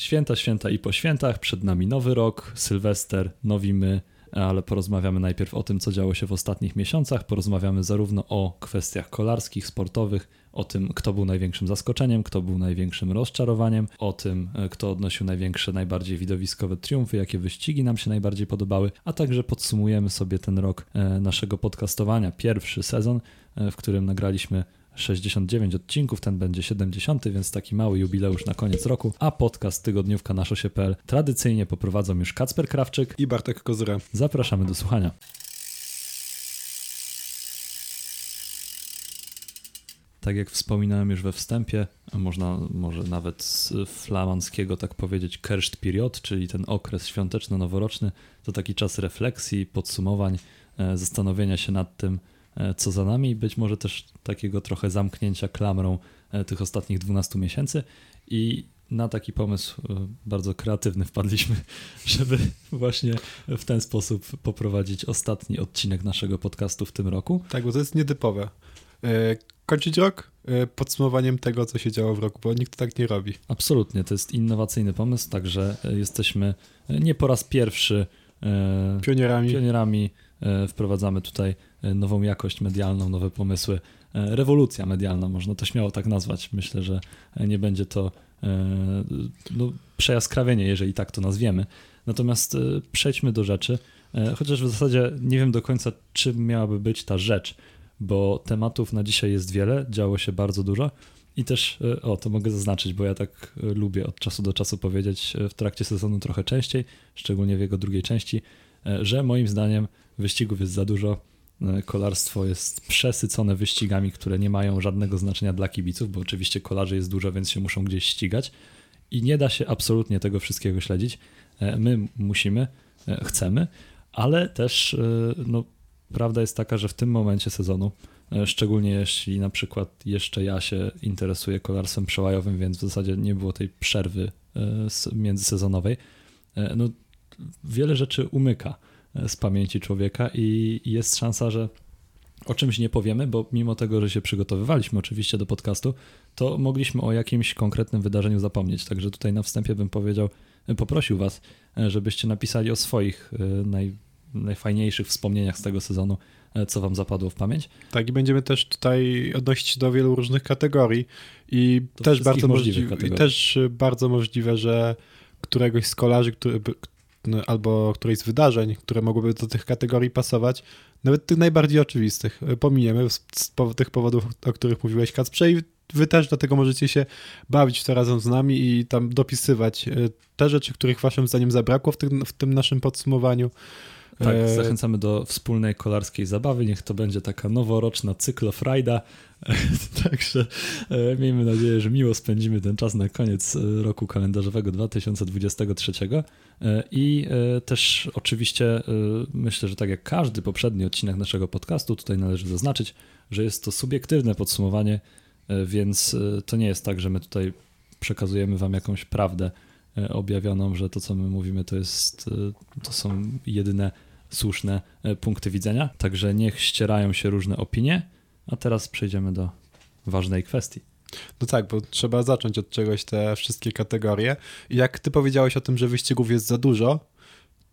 Święta, święta i po świętach, przed nami nowy rok, Sylwester, nowi my, ale porozmawiamy najpierw o tym, co działo się w ostatnich miesiącach. Porozmawiamy zarówno o kwestiach kolarskich, sportowych, o tym, kto był największym zaskoczeniem, kto był największym rozczarowaniem, o tym, kto odnosił największe, najbardziej widowiskowe triumfy, jakie wyścigi nam się najbardziej podobały, a także podsumujemy sobie ten rok e, naszego podcastowania, pierwszy sezon, e, w którym nagraliśmy 69 odcinków, ten będzie 70, więc taki mały jubileusz na koniec roku, a podcast tygodniówka na szosie.pl tradycyjnie poprowadzą już Kacper Krawczyk i Bartek Kozura. Zapraszamy do słuchania. Tak jak wspominałem już we wstępie, można może nawet z flamandzkiego tak powiedzieć Kerstperiod, czyli ten okres świąteczno-noworoczny, to taki czas refleksji, podsumowań, e, zastanowienia się nad tym, co za nami, być może też takiego trochę zamknięcia klamrą e, tych ostatnich 12 miesięcy i na taki pomysł bardzo kreatywny wpadliśmy, żeby właśnie w ten sposób poprowadzić ostatni odcinek naszego podcastu w tym roku. Tak, bo to jest nietypowe kończyć rok e, podsumowaniem tego, co się działo w roku, bo nikt tak nie robi. Absolutnie, to jest innowacyjny pomysł, także e, jesteśmy e, nie po raz pierwszy pionierami. pionierami. Wprowadzamy tutaj nową jakość medialną, nowe pomysły. Rewolucja medialna, można to śmiało tak nazwać. Myślę, że nie będzie to no, przejaskrawienie, jeżeli tak to nazwiemy. Natomiast przejdźmy do rzeczy, chociaż w zasadzie nie wiem do końca, czym miałaby być ta rzecz bo tematów na dzisiaj jest wiele, działo się bardzo dużo. I też, e, o, to mogę zaznaczyć, bo ja tak e, lubię od czasu do czasu powiedzieć e, w trakcie sezonu trochę częściej, szczególnie w jego drugiej części, że moim zdaniem wyścigów jest za dużo. Kolarstwo jest przesycone wyścigami, które nie mają żadnego znaczenia dla kibiców, bo oczywiście kolarzy jest dużo, więc się muszą gdzieś ścigać i nie da się absolutnie tego wszystkiego śledzić. My musimy, chcemy, ale też no, prawda jest taka, że w tym momencie sezonu, e, szczególnie jeśli na przykład jeszcze ja się interesuję kolarstwem przełajowym, więc w zasadzie nie było tej przerwy e, międzysezonowej, e, no, wiele rzeczy umyka z pamięci człowieka i jest szansa, że o czymś nie powiemy, bo mimo tego, że się przygotowywaliśmy oczywiście do podcastu, to mogliśmy o jakimś konkretnym wydarzeniu zapomnieć. Także tutaj na wstępie bym powiedział, poprosił Was, żebyście napisali o swoich naj, najfajniejszych wspomnieniach z tego sezonu, e, co wam zapadło w pamięć. Tak, i będziemy też tutaj odnosić się do wielu różnych kategorii i też bardzo, możliwe, i też bardzo możliwe, że któregoś z kolarzy, który, albo którejś z wydarzeń, które mogłyby do tych kategorii pasować, nawet tych najbardziej oczywistych, e, pominiemy z, z tych powodów, o których mówiłeś, Kacprze, i wy też dlatego możecie się bawić w to razem z nami i tam dopisywać e, te rzeczy, których waszym zdaniem zabrakło w tym, w tym naszym podsumowaniu, tak, e, zachęcamy do wspólnej kolarskiej zabawy. Niech to będzie taka noworoczna cyklofrajda. Także e, miejmy nadzieję, że miło spędzimy ten czas na koniec e, roku kalendarzowego 2023. I też oczywiście myślę, że tak jak każdy poprzedni odcinek naszego podcastu, tutaj należy zaznaczyć, że jest to subiektywne podsumowanie, więc to nie jest tak, że my tutaj przekazujemy wam jakąś prawdę objawioną, że to, co my mówimy, to jest, to są jedyne słuszne e, punkty widzenia. Także niech ścierają się różne opinie. A teraz przejdziemy do ważnej kwestii. No tak, bo trzeba zacząć od czegoś te wszystkie kategorie. Jak ty powiedziałeś o tym, że wyścigów jest za dużo,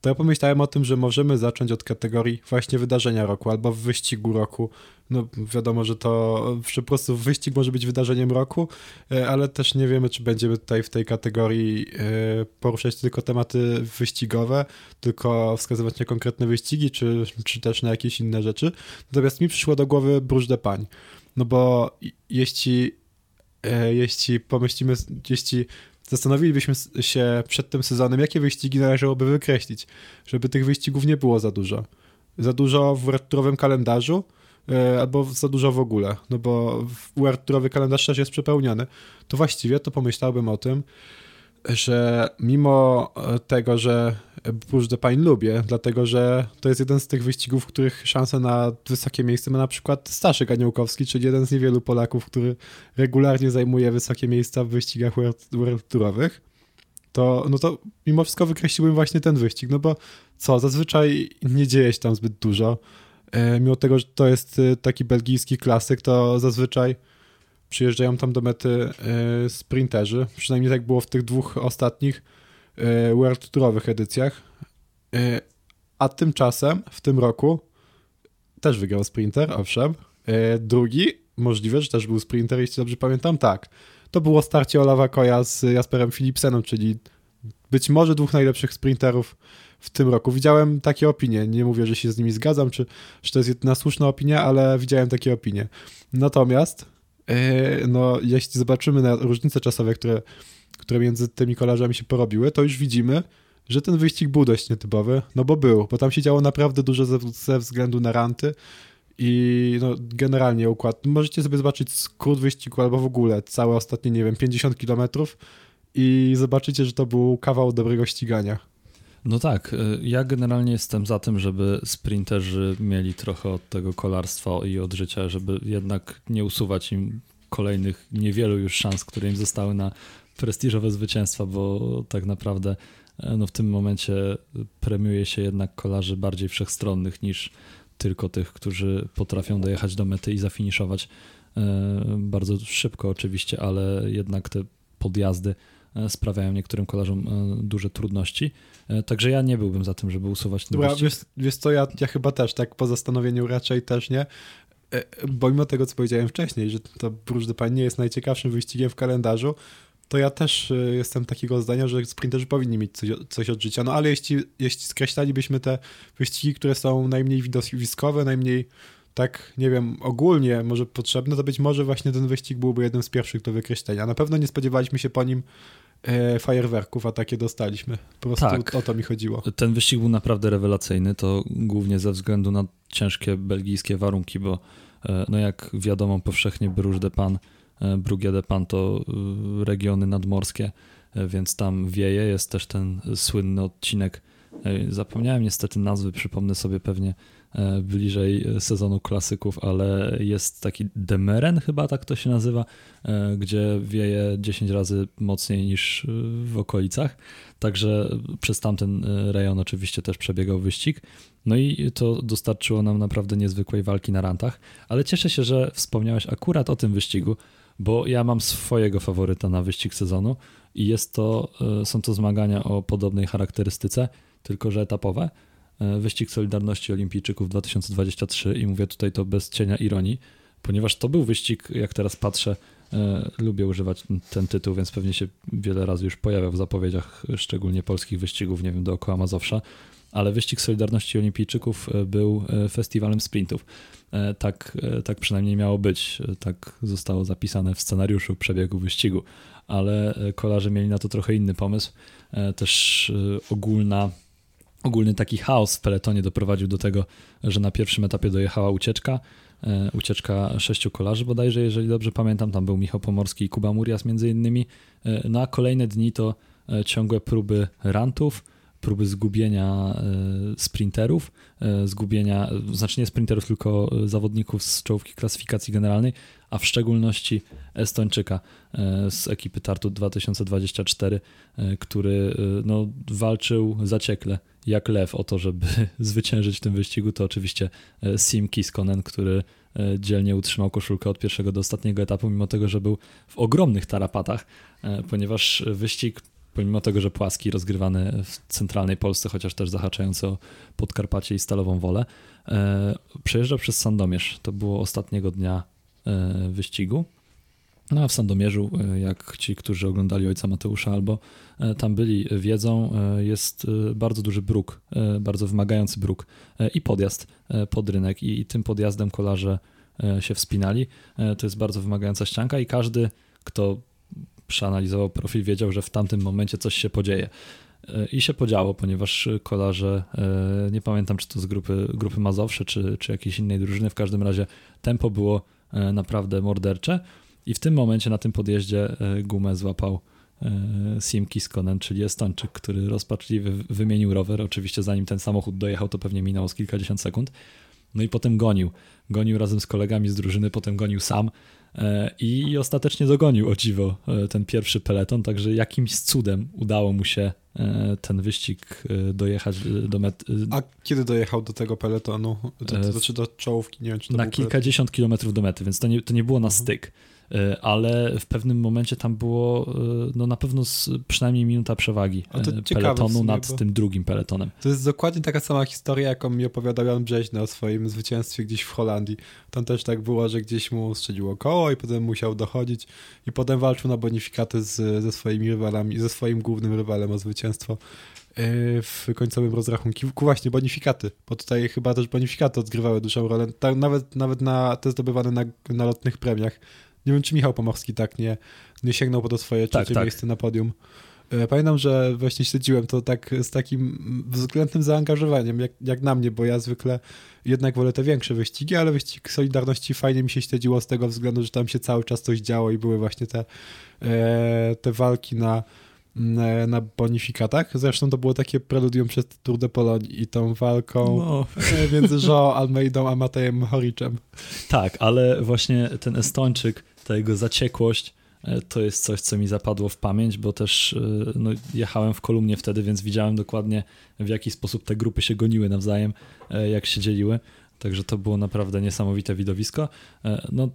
to ja pomyślałem o tym, że możemy zacząć od kategorii właśnie wydarzenia roku albo wyścigu roku. No wiadomo, że to że po prostu wyścig może być wydarzeniem roku, e, ale też nie wiemy, czy będziemy tutaj w tej kategorii e, poruszać tylko tematy wyścigowe, tylko wskazywać na konkretne wyścigi, czy, czy też na jakieś inne rzeczy. Natomiast mi przyszło do głowy Bruges Pań. No bo jeśli e, jeśli pomyślimy, jeśli zastanowilibyśmy się przed tym sezonem, jakie wyścigi należałoby wykreślić, żeby tych wyścigów nie było za dużo. Za dużo w returowym kalendarzu, e, albo za dużo w ogóle, no bo UR kalendarz też jest przepełniony, to właściwie to pomyślałbym o tym, że mimo tego, że Push the Pine lubię, dlatego że to jest jeden z tych wyścigów, w których szansę na wysokie miejsce ma na przykład Staszek Aniołkowski, czyli jeden z niewielu Polaków, który regularnie zajmuje wysokie miejsca w wyścigach World to, no to mimo wszystko wykreśliłbym właśnie ten wyścig, no bo co, zazwyczaj nie dzieje się tam zbyt dużo. E, mimo tego, że to jest e, taki belgijski klasyk, to zazwyczaj przyjeżdżają tam do mety e, sprinterzy, przynajmniej tak było w tych dwóch ostatnich World Tourowych edycjach, e, a tymczasem w tym roku też wygrał sprinter, owszem, drugi, możliwe, że też był sprinter, jeśli dobrze pamiętam, tak. To było starcie Olawa Koja z Jasperem Philipsenem, czyli być może dwóch najlepszych sprinterów w tym roku. Widziałem takie opinie, nie mówię, że się z nimi zgadzam, czy, czy to jest jedna słuszna opinia, ale widziałem takie opinie. Natomiast no, jeśli zobaczymy na różnice czasowe, które, które między tymi kolarzami się porobiły, to już widzimy, że ten wyścig był dość nietypowy, no bo był, bo tam się działo naprawdę dużo ze, względu na ranty i no, generalnie układ. Możecie sobie zobaczyć skrót wyścigu albo w ogóle całe ostatnie, nie wiem, 50 kilometrów i zobaczycie, że to był kawał dobrego ścigania. No tak, y, ja generalnie jestem za tym, żeby sprinterzy mieli trochę od tego kolarstwa i od życia, żeby jednak nie usuwać im kolejnych niewielu już szans, które im zostały na prestiżowe zwycięstwa, bo tak naprawdę e, no w tym momencie premiuje się jednak kolarzy bardziej wszechstronnych niż tylko tych, którzy potrafią dojechać do mety i zafiniszować e, bardzo szybko oczywiście, ale jednak te podjazdy E, sprawiają niektórym kolarzom duże trudności. Także ja nie byłbym za tym, żeby usuwać ten Dobra, wiesz, wiesz co, ja, ja chyba też, tak po zastanowieniu raczej też nie. Bo mimo tego, co powiedziałem wcześniej, że to Bruges de Pan nie jest najciekawszym wyścigiem w kalendarzu, to ja też jestem takiego zdania, że sprinterzy powinni mieć coś, coś od życia. No ale jeśli, jeśli skreślalibyśmy te wyścigi, które są najmniej widowiskowe, najmniej tak, nie wiem, ogólnie może potrzebne, to być może właśnie ten wyścig byłby jednym z pierwszych do wykreślenia. Na pewno nie spodziewaliśmy się po nim e, fajerwerków, a takie dostaliśmy. Po prostu tak. o to mi chodziło. Ten wyścig był naprawdę rewelacyjny, to głównie ze względu na ciężkie belgijskie warunki, bo e, no jak wiadomo powszechnie Bruges de Pan, Brugia de Pan to e, regiony nadmorskie, e, więc tam wieje, jest też ten słynny odcinek, e, zapomniałem niestety nazwy, przypomnę sobie pewnie bliżej sezonu klasyków, ale jest taki Demeren chyba tak to się nazywa, gdzie wieje 10 razy mocniej niż w okolicach. Także przez tamten rejon oczywiście też przebiegał wyścig. No i to dostarczyło nam naprawdę niezwykłej walki na rantach, ale cieszę się, że wspomniałeś akurat o tym wyścigu, bo ja mam swojego faworyta na wyścig sezonu i jest to, są to zmagania o podobnej charakterystyce, tylko że etapowe. E, wyścig Solidarności Olimpijczyków 2023 i mówię tutaj to bez cienia ironii, ponieważ to był wyścig, jak teraz patrzę, e, lubię używać ten tytuł, więc pewnie się wiele razy już pojawiał w zapowiedziach, szczególnie polskich wyścigów, nie wiem, dookoła Mazowsza, ale wyścig Solidarności Olimpijczyków e, był festiwalem sprintów. Tak, tak przynajmniej miało być, tak zostało zapisane w scenariuszu przebiegu wyścigu, ale kolarze mieli na to trochę inny pomysł. Też ogólna ogólny taki chaos w peletonie doprowadził do tego, że na pierwszym etapie dojechała ucieczka, e, ucieczka sześciu kolarzy bodajże, jeżeli dobrze pamiętam, tam był Michał Pomorski i Kuba Murias między innymi. E, no kolejne dni to e, ciągłe próby rantów, próby zgubienia sprinterów, zgubienia, znaczy nie sprinterów, tylko zawodników z czołówki klasyfikacji generalnej, a w szczególności Estończyka z ekipy Tartu 2024, który no, walczył zaciekle jak lew o to, żeby zwyciężyć w tym wyścigu, to oczywiście e, Sim Kiskonen, który e, dzielnie utrzymał koszulkę od pierwszego do ostatniego etapu, mimo tego, że był w ogromnych tarapatach, e, ponieważ wyścig, pomimo tego, że płaski, rozgrywany w centralnej Polsce, chociaż też zahaczający o Podkarpacie i Stalową Wolę, przejeżdżał przez Sandomierz. To było ostatniego dnia wyścigu. No a w Sandomierzu, e, jak ci, którzy oglądali Ojca Mateusza albo e, tam byli, wiedzą, e, jest bardzo duży bruk, bardzo wymagający bruk i podjazd pod rynek i tym podjazdem kolarze się wspinali. To jest bardzo wymagająca ścianka i każdy, kto przeanalizował profil, wiedział, że w tamtym momencie coś się podzieje. I się podziało, ponieważ kolarze, nie pamiętam czy to z grupy, grupy Mazowsze, czy, czy jakiejś innej drużyny, w każdym razie tempo było naprawdę mordercze. I w tym momencie na tym podjeździe e, gumę złapał e, Sim Kiskonen, czyli Estończyk, który rozpaczliwie wymienił rower. Oczywiście zanim ten samochód dojechał, to pewnie minęło z kilkadziesiąt sekund. No i potem gonił. Gonił razem z kolegami z drużyny, potem gonił sam e, i ostatecznie dogonił o dziwo ten pierwszy peleton, także jakimś cudem udało mu się ten wyścig dojechać do mety. A kiedy dojechał do tego peletonu? To, to, to, czy do czołówki? Nie wiem, czy to Na kilkadziesiąt kilometrów do mety, więc to nie, to nie było na mhm. styk. E, ale w pewnym momencie tam było e, no na pewno z, przynajmniej minuta przewagi e, peletonu nad tym drugim peletonem. To jest dokładnie taka sama historia, jaką mi opowiadał Jan Brzeźny o swoim zwycięstwie gdzieś w Holandii. Tam też tak było, że gdzieś mu strzeliło koło i potem musiał dochodzić i potem walczył na bonifikaty z, ze swoimi rywalami, ze swoim głównym rywalem o zwycięstwo w końcowym rozrachunku. Właśnie bonifikaty, bo tutaj chyba też bonifikaty odgrywały dużą rolę, nawet, nawet na te zdobywane na, na lotnych premiach. Nie wiem, czy Michał Pomorski tak nie, nie sięgnął po to swoje Tak, trzecie tak. miejsce na podium. E, Pamiętam, że właśnie śledziłem to tak z takim względnym zaangażowaniem, jak, jak na mnie, bo ja zwykle jednak wolę te większe wyścigi, ale wyścig Solidarności fajnie mi się śledziło z tego względu, że tam się cały czas coś działo i były właśnie te, e, te walki na, na, na bonifikatach. Zresztą to było takie preludium przed Tour de Pologne i tą walką No, e, między Joao Almeidą a Matejem Horiczem. tak, ale właśnie ten Estończyk, ta jego zaciekłość, e, to jest coś, co mi zapadło w pamięć, bo też e, no, jechałem w kolumnie wtedy, więc widziałem dokładnie w jaki sposób te grupy się goniły nawzajem, e, jak się dzieliły. Także to było naprawdę niesamowite widowisko. No,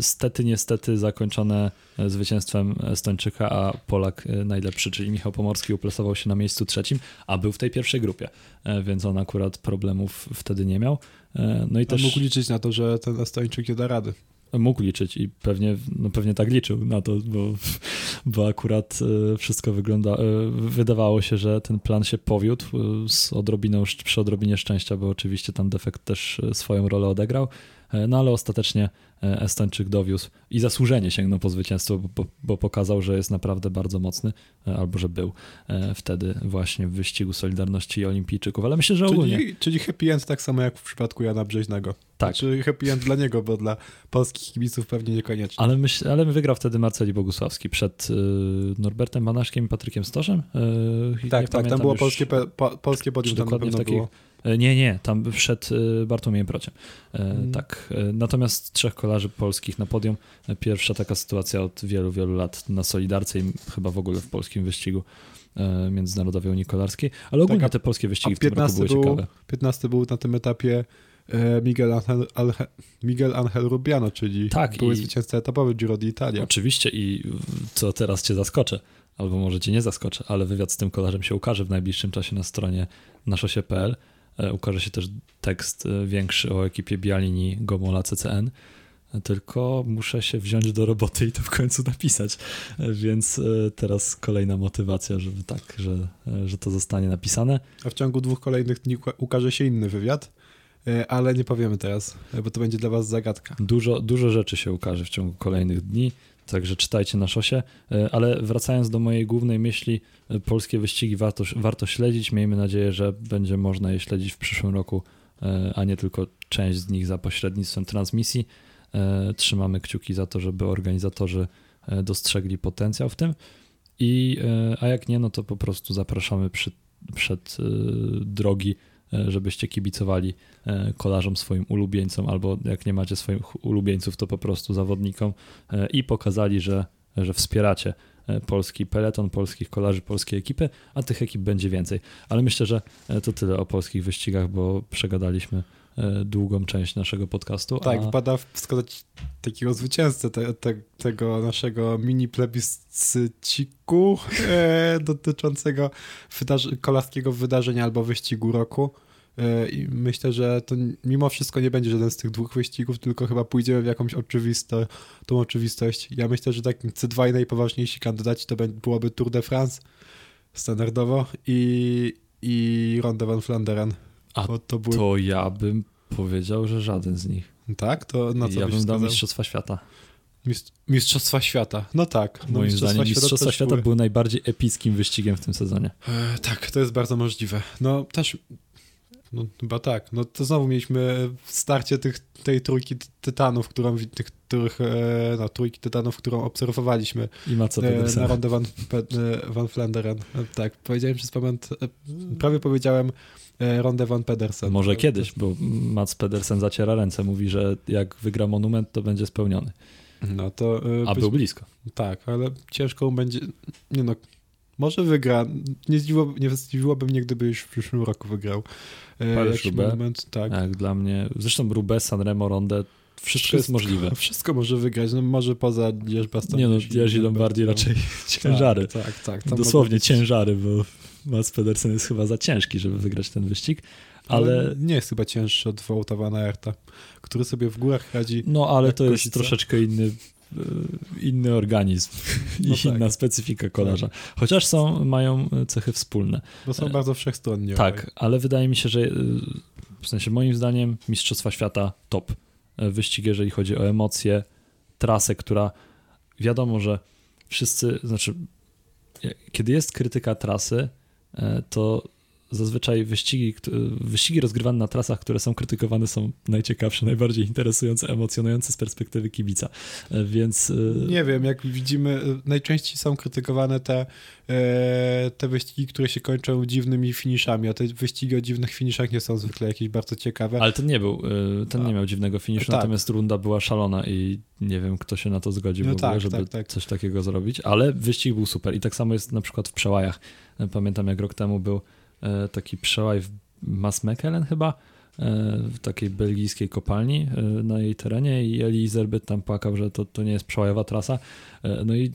stety, niestety zakończone zwycięstwem Estończyka, a Polak najlepszy, czyli Michał Pomorski uplasował się na miejscu trzecim, a był w tej pierwszej grupie, więc on akurat problemów wtedy nie miał. No i Też... też Mógł liczyć na to, że ten Estończyk nie da rady. Mógł liczyć i pewnie, no pewnie tak liczył na to, bo, bo akurat e, wszystko wygląda, e, wydawało się, że ten plan się powiódł e, z odrobiną, przy odrobinie szczęścia, bo oczywiście tam defekt też swoją rolę odegrał, no ale ostatecznie Estończyk dowiózł i zasłużenie sięgnął po zwycięstwo, bo, bo, pokazał, że jest naprawdę bardzo mocny, e, albo że był e, wtedy właśnie w wyścigu Solidarności i Olimpijczyków, ale myślę, że ogólnie Czyli, czyli happy end tak samo jak w przypadku Jana Brzeźnego. tak. Czy happy end dla niego, bo dla polskich kibiców pewnie niekoniecznie. Ale, myśl, ale wygrał wtedy Marceli Bogusławski przed y, Norbertem Banaszkiem i Patrykiem Stoszem. Y, tak, tak, tam było już, polskie, po, polskie podium, tam na dokładnie w pewno było. Nie, nie, tam wszedł y, Bartłomiejem Prociem. Y. Tak. Natomiast trzech kolarzy polskich na podium. Pierwsza taka sytuacja od wielu, wielu lat na Solidarce i chyba w ogóle w polskim wyścigu y, międzynarodowej Unii Kolarskiej. Ale ogólnie Tak, a- te polskie wyścigi w tym roku 15 były był- ciekawe. 15 był na tym etapie e, Miguel Angel, Alhe, Miguel Angel Rubiano, czyli Tak, były i- zwycięzca etapowy Giro d'Italia. Oczywiście i co teraz cię zaskoczę, albo może cię nie zaskoczę, ale wywiad z tym kolarzem się ukaże w najbliższym czasie na stronie naszosie.pl. E, Ukaże się też tekst e, większy o ekipie Bialini Gomola CCN. Tylko muszę się wziąć do roboty i to w końcu napisać. Więc e, teraz kolejna motywacja, żeby tak, że, e, że to zostanie napisane. A w ciągu dwóch kolejnych dni uka- ukaże się inny wywiad, e, ale nie powiemy teraz, bo to będzie dla was zagadka. Dużo, dużo rzeczy się ukaże w ciągu kolejnych dni, także czytajcie na szosie. Ale wracając do mojej głównej myśli, polskie wyścigi warto, warto śledzić. Miejmy nadzieję, że będzie można je śledzić w przyszłym roku, a nie tylko część z nich za pośrednictwem transmisji. E, Trzymamy kciuki za to, żeby organizatorzy e, dostrzegli potencjał w tym. I, e, a jak nie, no to po prostu zapraszamy przy, przed drogi, żebyście kibicowali kolarzom swoim ulubieńcom, albo jak nie macie swoich ulubieńców, to po prostu zawodnikom i pokazali, że, że wspieracie polski peleton, polskich kolarzy, polskiej ekipy, a tych ekip będzie więcej. Ale myślę, że to tyle o polskich wyścigach, bo przegadaliśmy długą część naszego podcastu. Tak, a... wypada wskazać takiego zwycięzcę te, te, tego naszego mini plebiscyciku e, dotyczącego wydarzy- kolarskiego wydarzenia albo wyścigu roku. E, I myślę, że to mimo wszystko nie będzie żaden z tych dwóch wyścigów, tylko chyba pójdziemy w jakąś oczywisto, tą oczywistość. Ja myślę, że takim C2 i najpoważniejsi kandydaci to byłoby Tour de France standardowo i, i Ronde van Vlaanderen. A to były... To ja bym powiedział, że żaden z nich. Tak? To na co ja bym dał wskazał? Mistrzostwa Świata. Mistrz- Mistrzostwa Świata. No tak. No Moim zdaniem Mistrzostwa Świata były. były najbardziej epickim wyścigiem w tym sezonie. E, tak, to jest bardzo możliwe. No też, no chyba tak. No to znowu mieliśmy starcie tych, tej trójki ty- tytanów, którą, tych, których, e, no trójki tytanów, którą obserwowaliśmy I Maca e, na rondę Van, e, Van Flanderen. E, tak, powiedziałem przez moment, prawie powiedziałem e, rondę Van Pedersen. Może kiedyś, bo Mats Pedersen zaciera ręce, mówi, że jak wygra monument, to będzie spełniony. No to... A być- był blisko. Tak, ale ciężko będzie. Nie no, może wygra. Nie, zdziwiło, nie zdziwiłoby mnie, gdyby już w przyszłym roku wygrał. E, Paryż Roubaix. moment, tak. Jak dla mnie, zresztą Roubaix, Sanremo, Ronde, wszystko, jest możliwe. Wszystko może wygrać, no może poza Jerzy Nie no, Jerzy Lombardi raczej ciężary. Tak, tak. tak Dosłownie być... ciężary, bo Mats Pedersen jest chyba za ciężki, żeby wygrać ten wyścig. Ale... ale... nie jest chyba cięższy od Wołta Van Aerta, który sobie w górach radzi. No ale to jest troszeczkę inny inny organizm no i tak. inna specyfika kolarza. Chociaż są, mają cechy wspólne. Bo są bardzo wszechstronnie. Tak, ale wydaje mi się, że e, w sensie moim zdaniem Mistrzostwa Świata top e, wyścig, jeżeli chodzi o emocje, trasę, która wiadomo, że wszyscy, znaczy kiedy jest krytyka trasy, to zazwyczaj wyścigi, wyścigi rozgrywane na trasach, które są krytykowane, są najciekawsze, najbardziej interesujące, emocjonujące z perspektywy kibica. E, więc. E, Nie wiem, jak widzimy, e, najczęściej są krytykowane te, te wyścigi, które się kończą dziwnymi finiszami, a te wyścigi o dziwnych finiszach nie są zwykle jakieś bardzo ciekawe. Ale ten nie był, ten nie miał dziwnego finiszu, tak. natomiast runda była szalona i nie wiem, kto się na to zgodził no w ogóle, tak, żeby tak, tak. coś takiego zrobić, ale wyścig był super i tak samo jest na przykład w przełajach. Pamiętam, jak rok temu był taki przełaj w Masmekelen chyba, e, w takiej belgijskiej kopalni e, na jej terenie i Eli Zerbyt tam płakał, że to, to nie jest przełajowa trasa. No i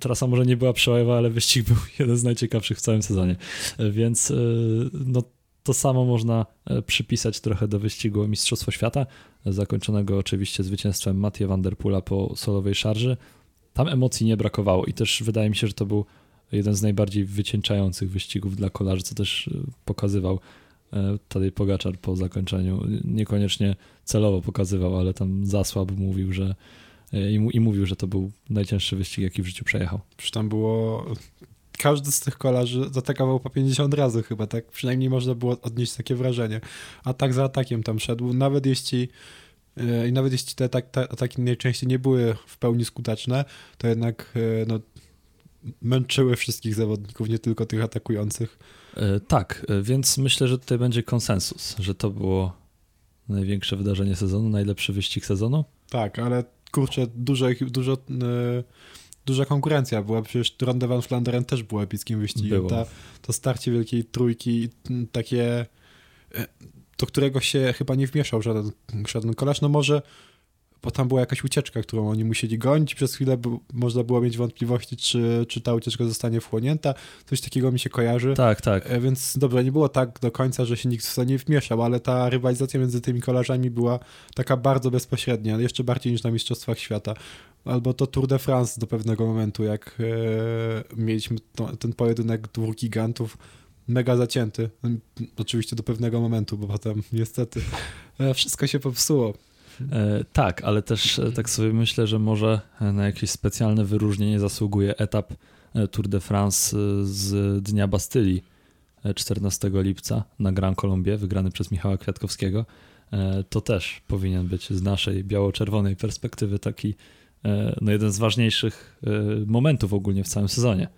trasa może nie była przełajowa, ale wyścig był jeden z najciekawszych w całym sezonie. Więc no, to samo można przypisać trochę do wyścigu Mistrzostwa Świata, zakończonego oczywiście zwycięstwem Mattie van der Pula po solowej szarży. Tam emocji nie brakowało i też wydaje mi się, że to był jeden z najbardziej wycieńczających wyścigów dla kolarzy, co też e, pokazywał e, Tadej Pogaczar po zakończeniu. Niekoniecznie celowo pokazywał, ale tam zasłab mówił, że e, i, i mówił, że to był najcięższy wyścig, jaki w życiu przejechał. Przecież tam było każdy z tych kolarzy zaatakował po 50 razy chyba, tak przynajmniej można było odnieść takie wrażenie. Atak za atakiem tam szedł, nawet jeśli i nawet jeśli te, te ataki najczęściej nie były w pełni skuteczne, to jednak no, męczyły wszystkich zawodników, nie tylko tych atakujących. E, tak, e, więc myślę, że tutaj będzie konsensus, że to było największe wydarzenie sezonu, najlepszy wyścig sezonu. Tak, ale kurczę, dużo, dużo, e, duża konkurencja była. Przecież Ronde van Flanderen też było epickim wyścigiem. Ta, to starcie Wielkiej Trójki, takie do którego się chyba nie wmieszał żaden, żaden kolarz. No może bo tam była jakaś ucieczka, którą oni musieli gonić. Przez chwilę można było mieć wątpliwości, czy, czy ta ucieczka zostanie wchłonięta. Coś takiego mi się kojarzy. Tak, tak. E, więc dobrze, nie było tak do końca, że się nikt w to nie wmieszał, ale ta rywalizacja między tymi kolarzami była taka bardzo bezpośrednia, jeszcze bardziej niż na Mistrzostwach Świata. Albo to Tour de France do pewnego momentu, jak e, mieliśmy to, ten pojedynek dwóch gigantów, mega zacięty. Oczywiście do pewnego momentu, bo potem niestety e, wszystko się popsuło. E, tak, ale też e, tak sobie myślę, że może na jakieś specjalne wyróżnienie zasługuje etap e, Tour de France z Dnia Bastylii 14 lipca na Grand Colombie, wygrany przez Michała Kwiatkowskiego. To też powinien być z naszej biało-czerwonej perspektywy taki no jeden z ważniejszych momentów ogólnie w całym sezonie.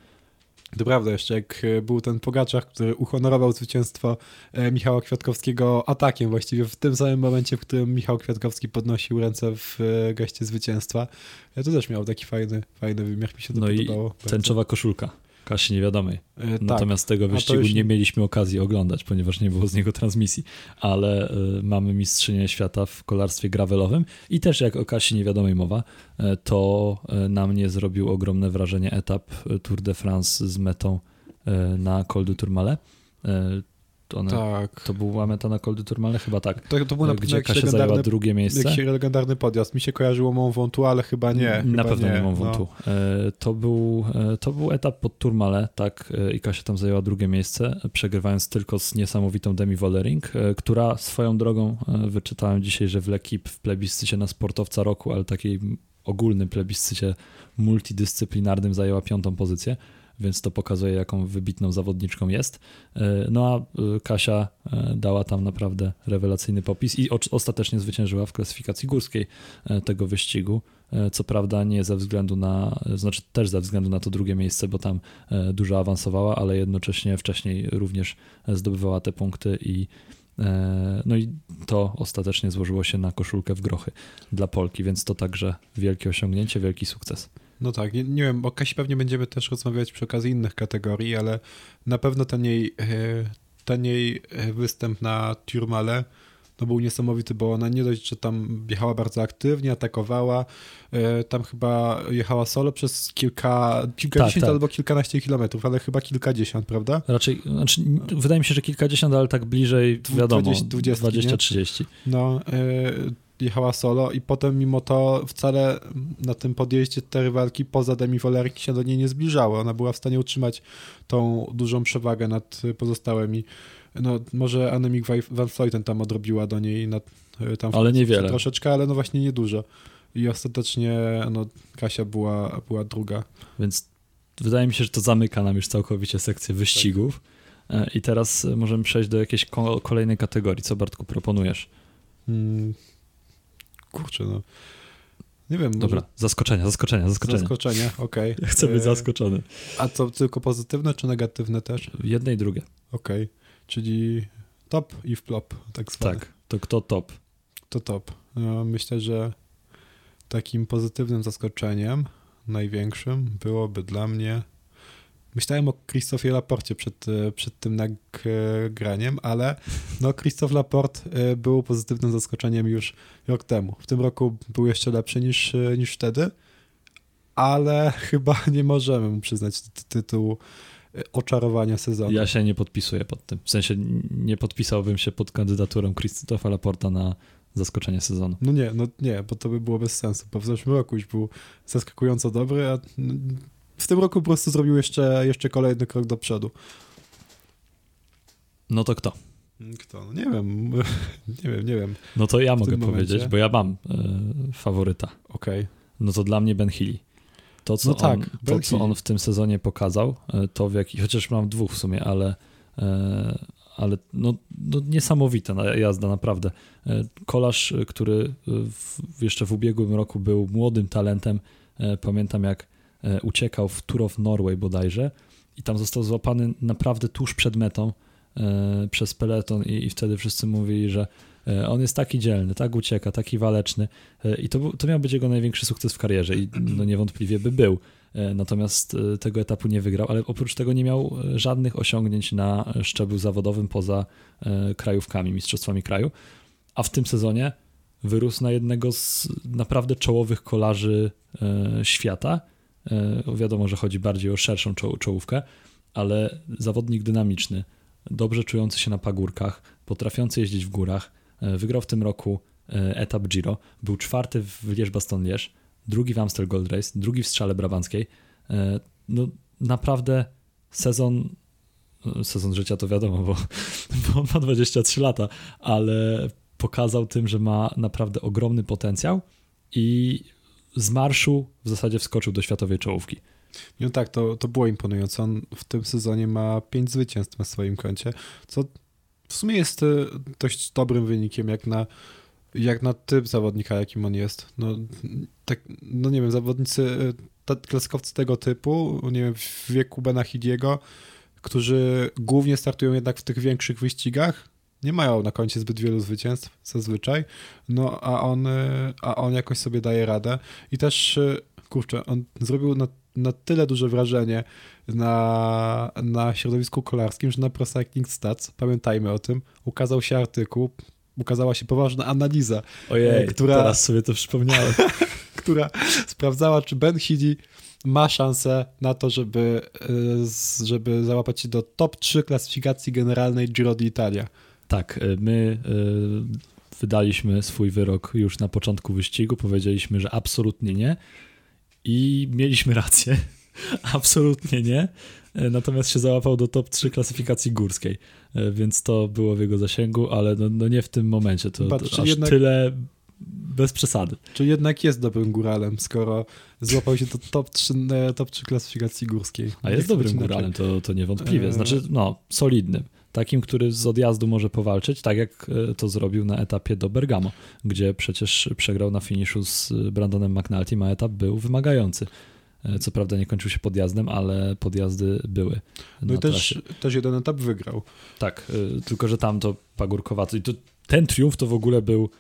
To prawda, jeszcze jak e, był ten Pogaczar, który uhonorował zwycięstwo e, Michała Kwiatkowskiego atakiem właściwie w tym samym momencie, w którym Michał Kwiatkowski podnosił ręce w e, geście zwycięstwa. To też miał taki fajny, fajny wymiar, mi się to no podobało. i tęczowa koszulka. Kasie Niewiadomej. E, tak. Natomiast tego wyścigu już... nie mieliśmy okazji oglądać, ponieważ nie było z niego transmisji, ale y, mamy mistrzynię świata w kolarstwie gravelowym i też jak o Kasi Niewiadomej mowa, y, to y, na mnie zrobił ogromne wrażenie etap Tour de France z metą na Col du Tourmalet one, tak. To była meta na Col Turmale? Chyba tak. To, to był na gdzie Kasia zajęła drugie miejsce. Jakiś legendarny podjazd. Mi się kojarzyło Mont ale chyba nie. Na chyba pewno nie, nie Mont. No. E, to, był, e, to był etap pod Turmale, tak, e, i Kasia tam zajęła drugie miejsce, przegrywając tylko z niesamowitą Demi Wollering, która swoją drogą, wyczytałem dzisiaj, że w L'Equipe w plebiscycie na sportowca roku, ale takiej ogólnym plebiscycie multidyscyplinarnym zajęła piątą pozycję więc to pokazuje, jaką wybitną zawodniczką jest. E, no a e, Kasia e, dała tam naprawdę rewelacyjny popis i ostatecznie zwyciężyła w klasyfikacji górskiej tego wyścigu. Co prawda nie ze względu na, znaczy też ze względu na to drugie miejsce, bo tam dużo awansowała, ale jednocześnie wcześniej również zdobywała te punkty i no i to ostatecznie złożyło się na koszulkę w grochy dla Polki, więc to także wielkie osiągnięcie, wielki sukces. No tak, nie, nie wiem, o Kasi pewnie będziemy też rozmawiać przy okazji innych kategorii, ale na pewno ten jej, e, ten jej e, występ na Turmale no był niesamowity, bo ona nie dość, że tam jechała bardzo aktywnie, atakowała, e, tam chyba jechała solo przez kilka, kilkadziesiąt Tak, tak. albo kilkanaście kilometrów, ale chyba kilkadziesiąt, prawda? Raczej, znaczy, wydaje mi się, że kilkadziesiąt, ale tak bliżej, wiadomo, 20, 20, nie? 20-30. No, jechała solo i potem mimo to wcale na tym podjeździe te rywalki poza Demi Volerek się do niej nie zbliżały. Ona była w stanie utrzymać tą dużą przewagę nad pozostałymi. No, może Annemiek Van Vleuten tam odrobiła do niej nad, e, tam Ale niewiele. troszeczkę, ale no właśnie niedużo. I ostatecznie no, Kasia była, była druga. Więc wydaje mi się, że to zamyka nam już całkowicie sekcję wyścigów. E, I teraz możemy przejść do jakiejś ko- kolejnej kategorii. Co Bartku proponujesz? Kurczę, no. Nie wiem, może Dobra, zaskoczenia, zaskoczenia, zaskoczenia. zaskoczenie, okej. Ja chcę być E, zaskoczony. A to tylko pozytywne czy negatywne też? Jedne i drugie. Okej, czyli top i flop, tak zwane. Tak, to kto top? To top. No, Myślę, że takim pozytywnym zaskoczeniem, największym, byłoby dla mnie. Myślałem o Christophie Laporcie przed, e, przed tym nagraniem, ale no Christophe Laporte e, był pozytywnym zaskoczeniem już rok temu. W tym roku był jeszcze lepszy niż, e, niż wtedy, ale chyba nie możemy mu przyznać ty- tytułu oczarowania sezonu. Ja się nie podpisuję pod tym. W sensie nie podpisałbym się pod kandydaturą Krzysztofa Laporta na zaskoczenie sezonu. No nie, no nie, bo to by było bez sensu, bo w zeszłym roku już był zaskakująco dobry, a tym roku po prostu zrobił jeszcze, jeszcze kolejny krok do przodu. No to kto? Kto? No nie wiem, nie wiem, nie wiem. No to ja mogę tym powiedzieć, bo ja mam e, faworyta. Okej. No to dla mnie Ben Healy. To, co, No tak, on, Ben to, co Healy. on w tym sezonie pokazał, e, to w jaki, chociaż mam dwóch w sumie, ale, e, ale no, no niesamowita jazda, naprawdę. Kolarz, który w, jeszcze w ubiegłym roku był młodym talentem, pamiętam jak uciekał w Tour of Norway bodajże i tam został złapany naprawdę tuż przed metą e, przez peleton i, i wtedy wszyscy mówili, że e, on jest taki dzielny, tak ucieka, taki waleczny e, i to, to miał być jego największy sukces w karierze i no niewątpliwie by był. E, Natomiast e, tego etapu nie wygrał, ale oprócz tego nie miał e, żadnych osiągnięć na szczeblu zawodowym poza e, krajówkami, mistrzostwami kraju. A w tym sezonie wyrósł na jednego z naprawdę czołowych kolarzy e, świata. E, Wiadomo, że chodzi bardziej o szerszą czoł- czołówkę, ale zawodnik dynamiczny, dobrze czujący się na pagórkach, potrafiący jeździć w górach. E, Wygrał w tym roku e, etap Giro, był czwarty w Lierz-Baston-Lierz, drugi w Amstel Gold Race, drugi w Strzale Brabanckiej. No naprawdę sezon, sezon życia to wiadomo, bo, bo ma 23 lata, ale pokazał tym, że ma naprawdę ogromny potencjał i z marszu w zasadzie wskoczył do światowej czołówki. No tak, to, to było imponujące. On w tym sezonie ma pięć zwycięstw na swoim koncie, co w sumie jest e, dość dobrym wynikiem, jak na, jak na typ zawodnika, jakim on jest. No, tak, no nie wiem, zawodnicy, e, klaskowcy tego typu, nie wiem, w wieku Bena Hidiego, którzy głównie startują jednak w tych większych wyścigach, nie mają na koncie zbyt wielu zwycięstw zazwyczaj, no a on, e, a on jakoś sobie daje radę i też, e, kurczę, on zrobił na, na tyle duże wrażenie na, na środowisku kolarskim, że na Pro Cycling Stats, pamiętajmy o tym, ukazał się artykuł, ukazała się poważna analiza, Ojej, która- teraz sobie to przypomniałem. która sprawdzała, czy Ben Healy ma szansę na to, żeby, żeby załapać się do top 3 klasyfikacji generalnej Giro d'Italia. Tak, y, my y, wydaliśmy swój wyrok już na początku wyścigu. Powiedzieliśmy, że absolutnie nie. I mieliśmy rację. absolutnie nie. Y, Natomiast się załapał do top 3 klasyfikacji górskiej. Więc to było w jego zasięgu, ale no, no nie w tym momencie. To, Patrz, aż jednak- tyle bez przesady. Czy jednak jest dobrym góralem, skoro złapał się do top 3, e, top 3 klasyfikacji górskiej. A jest dobrym góralem, to, to niewątpliwie. Znaczy, no, solidnym. Takim, który z odjazdu może powalczyć, tak jak e, to zrobił na etapie do Bergamo, gdzie przecież przegrał na finiszu z Brandonem McNultym, a etap był wymagający. E, Co prawda nie kończył się podjazdem, ale podjazdy były. No i też, trasie. też jeden etap wygrał. Tak, e, tylko że tam to pagórkowato. I to, ten triumf to w ogóle był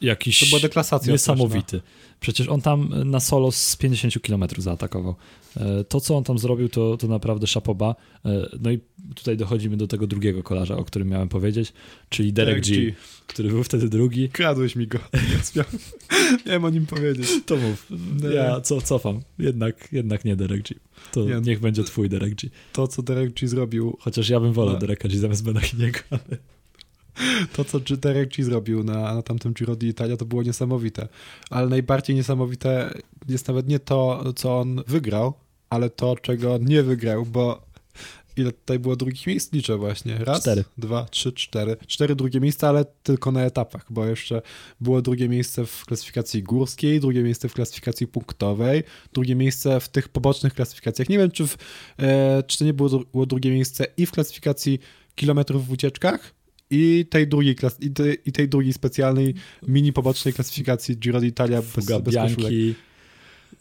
jakiś To była deklasacja niesamowity. Przecież on tam na solo z 50 km zaatakował. E, to, co on tam zrobił, to, to naprawdę szapoba. E, no i tutaj dochodzimy do tego drugiego kolarza, o którym miałem powiedzieć, czyli Derek, Derek G, G, który był wtedy drugi. Kradłeś mi go. Miałem o nim powiedzieć. To mów. Ja co, cofam. Jednak, jednak nie Derek G. To nie, niech będzie twój Derek G. To, co Derek G zrobił... Chociaż ja bym wolał no. Dereka G zamiast Benachiniego, ale... To, co Derek G zrobił na, na tamtym Giro d'Italia, to było niesamowite. Ale najbardziej niesamowite jest nawet nie to, co on wygrał, ale to, czego on nie wygrał, bo ile tutaj było drugich miejsc? Liczę właśnie. Raz, cztery. dwa, trzy, cztery. Cztery drugie miejsca, ale tylko na etapach, bo jeszcze było drugie miejsce w klasyfikacji górskiej, drugie miejsce w klasyfikacji punktowej, drugie miejsce w tych pobocznych klasyfikacjach. Nie wiem, czy, w, e, czy to nie było, było drugie miejsce i w klasyfikacji kilometrów w ucieczkach, i tej drugiej, klas- i, tej, i tej drugiej specjalnej mini pobocznej klasyfikacji Giro d'Italia bez, bez Bianchi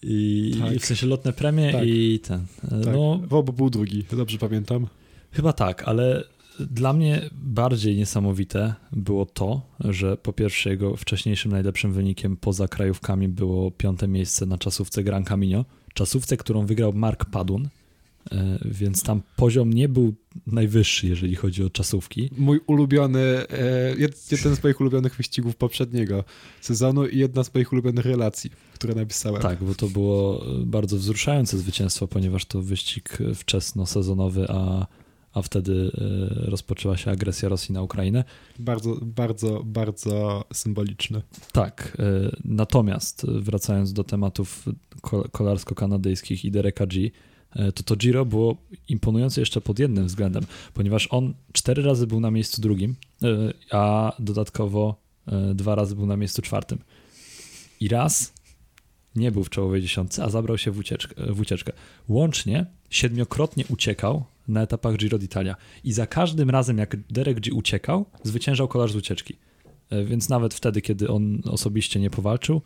i, tak. i, w sensie lotne premie tak. i ten. Tak. No, Wobo był drugi, dobrze pamiętam. Chyba tak, ale dla mnie bardziej niesamowite było to, że po pierwsze jego wcześniejszym najlepszym wynikiem poza krajówkami było piąte miejsce na czasówce Gran Camino, czasówce, którą wygrał Mark Padun, więc tam poziom nie był najwyższy, jeżeli chodzi o czasówki. Mój ulubiony, e, jeden z moich ulubionych wyścigów poprzedniego sezonu i jedna z moich ulubionych relacji, które napisałem. Tak, bo to było bardzo wzruszające zwycięstwo, ponieważ to wyścig wczesno-sezonowy, a, a wtedy e, rozpoczęła się agresja Rosji na Ukrainę. Bardzo, bardzo, bardzo symboliczny. Tak, natomiast wracając do tematów kolarsko-kanadyjskich i Dereka G., E, to to Giro było imponujące jeszcze pod jednym względem, ponieważ on cztery razy był na miejscu drugim, e, a dodatkowo e, dwa razy był na miejscu czwartym. I raz nie był w czołowej dziesiątce, a zabrał się w ucieczkę. W ucieczkę. Łącznie siedmiokrotnie uciekał na etapach Giro d'Italia. I za każdym razem, jak Derek G uciekał, zwyciężał kolarz z ucieczki. Więc nawet wtedy, kiedy on osobiście nie powalczył,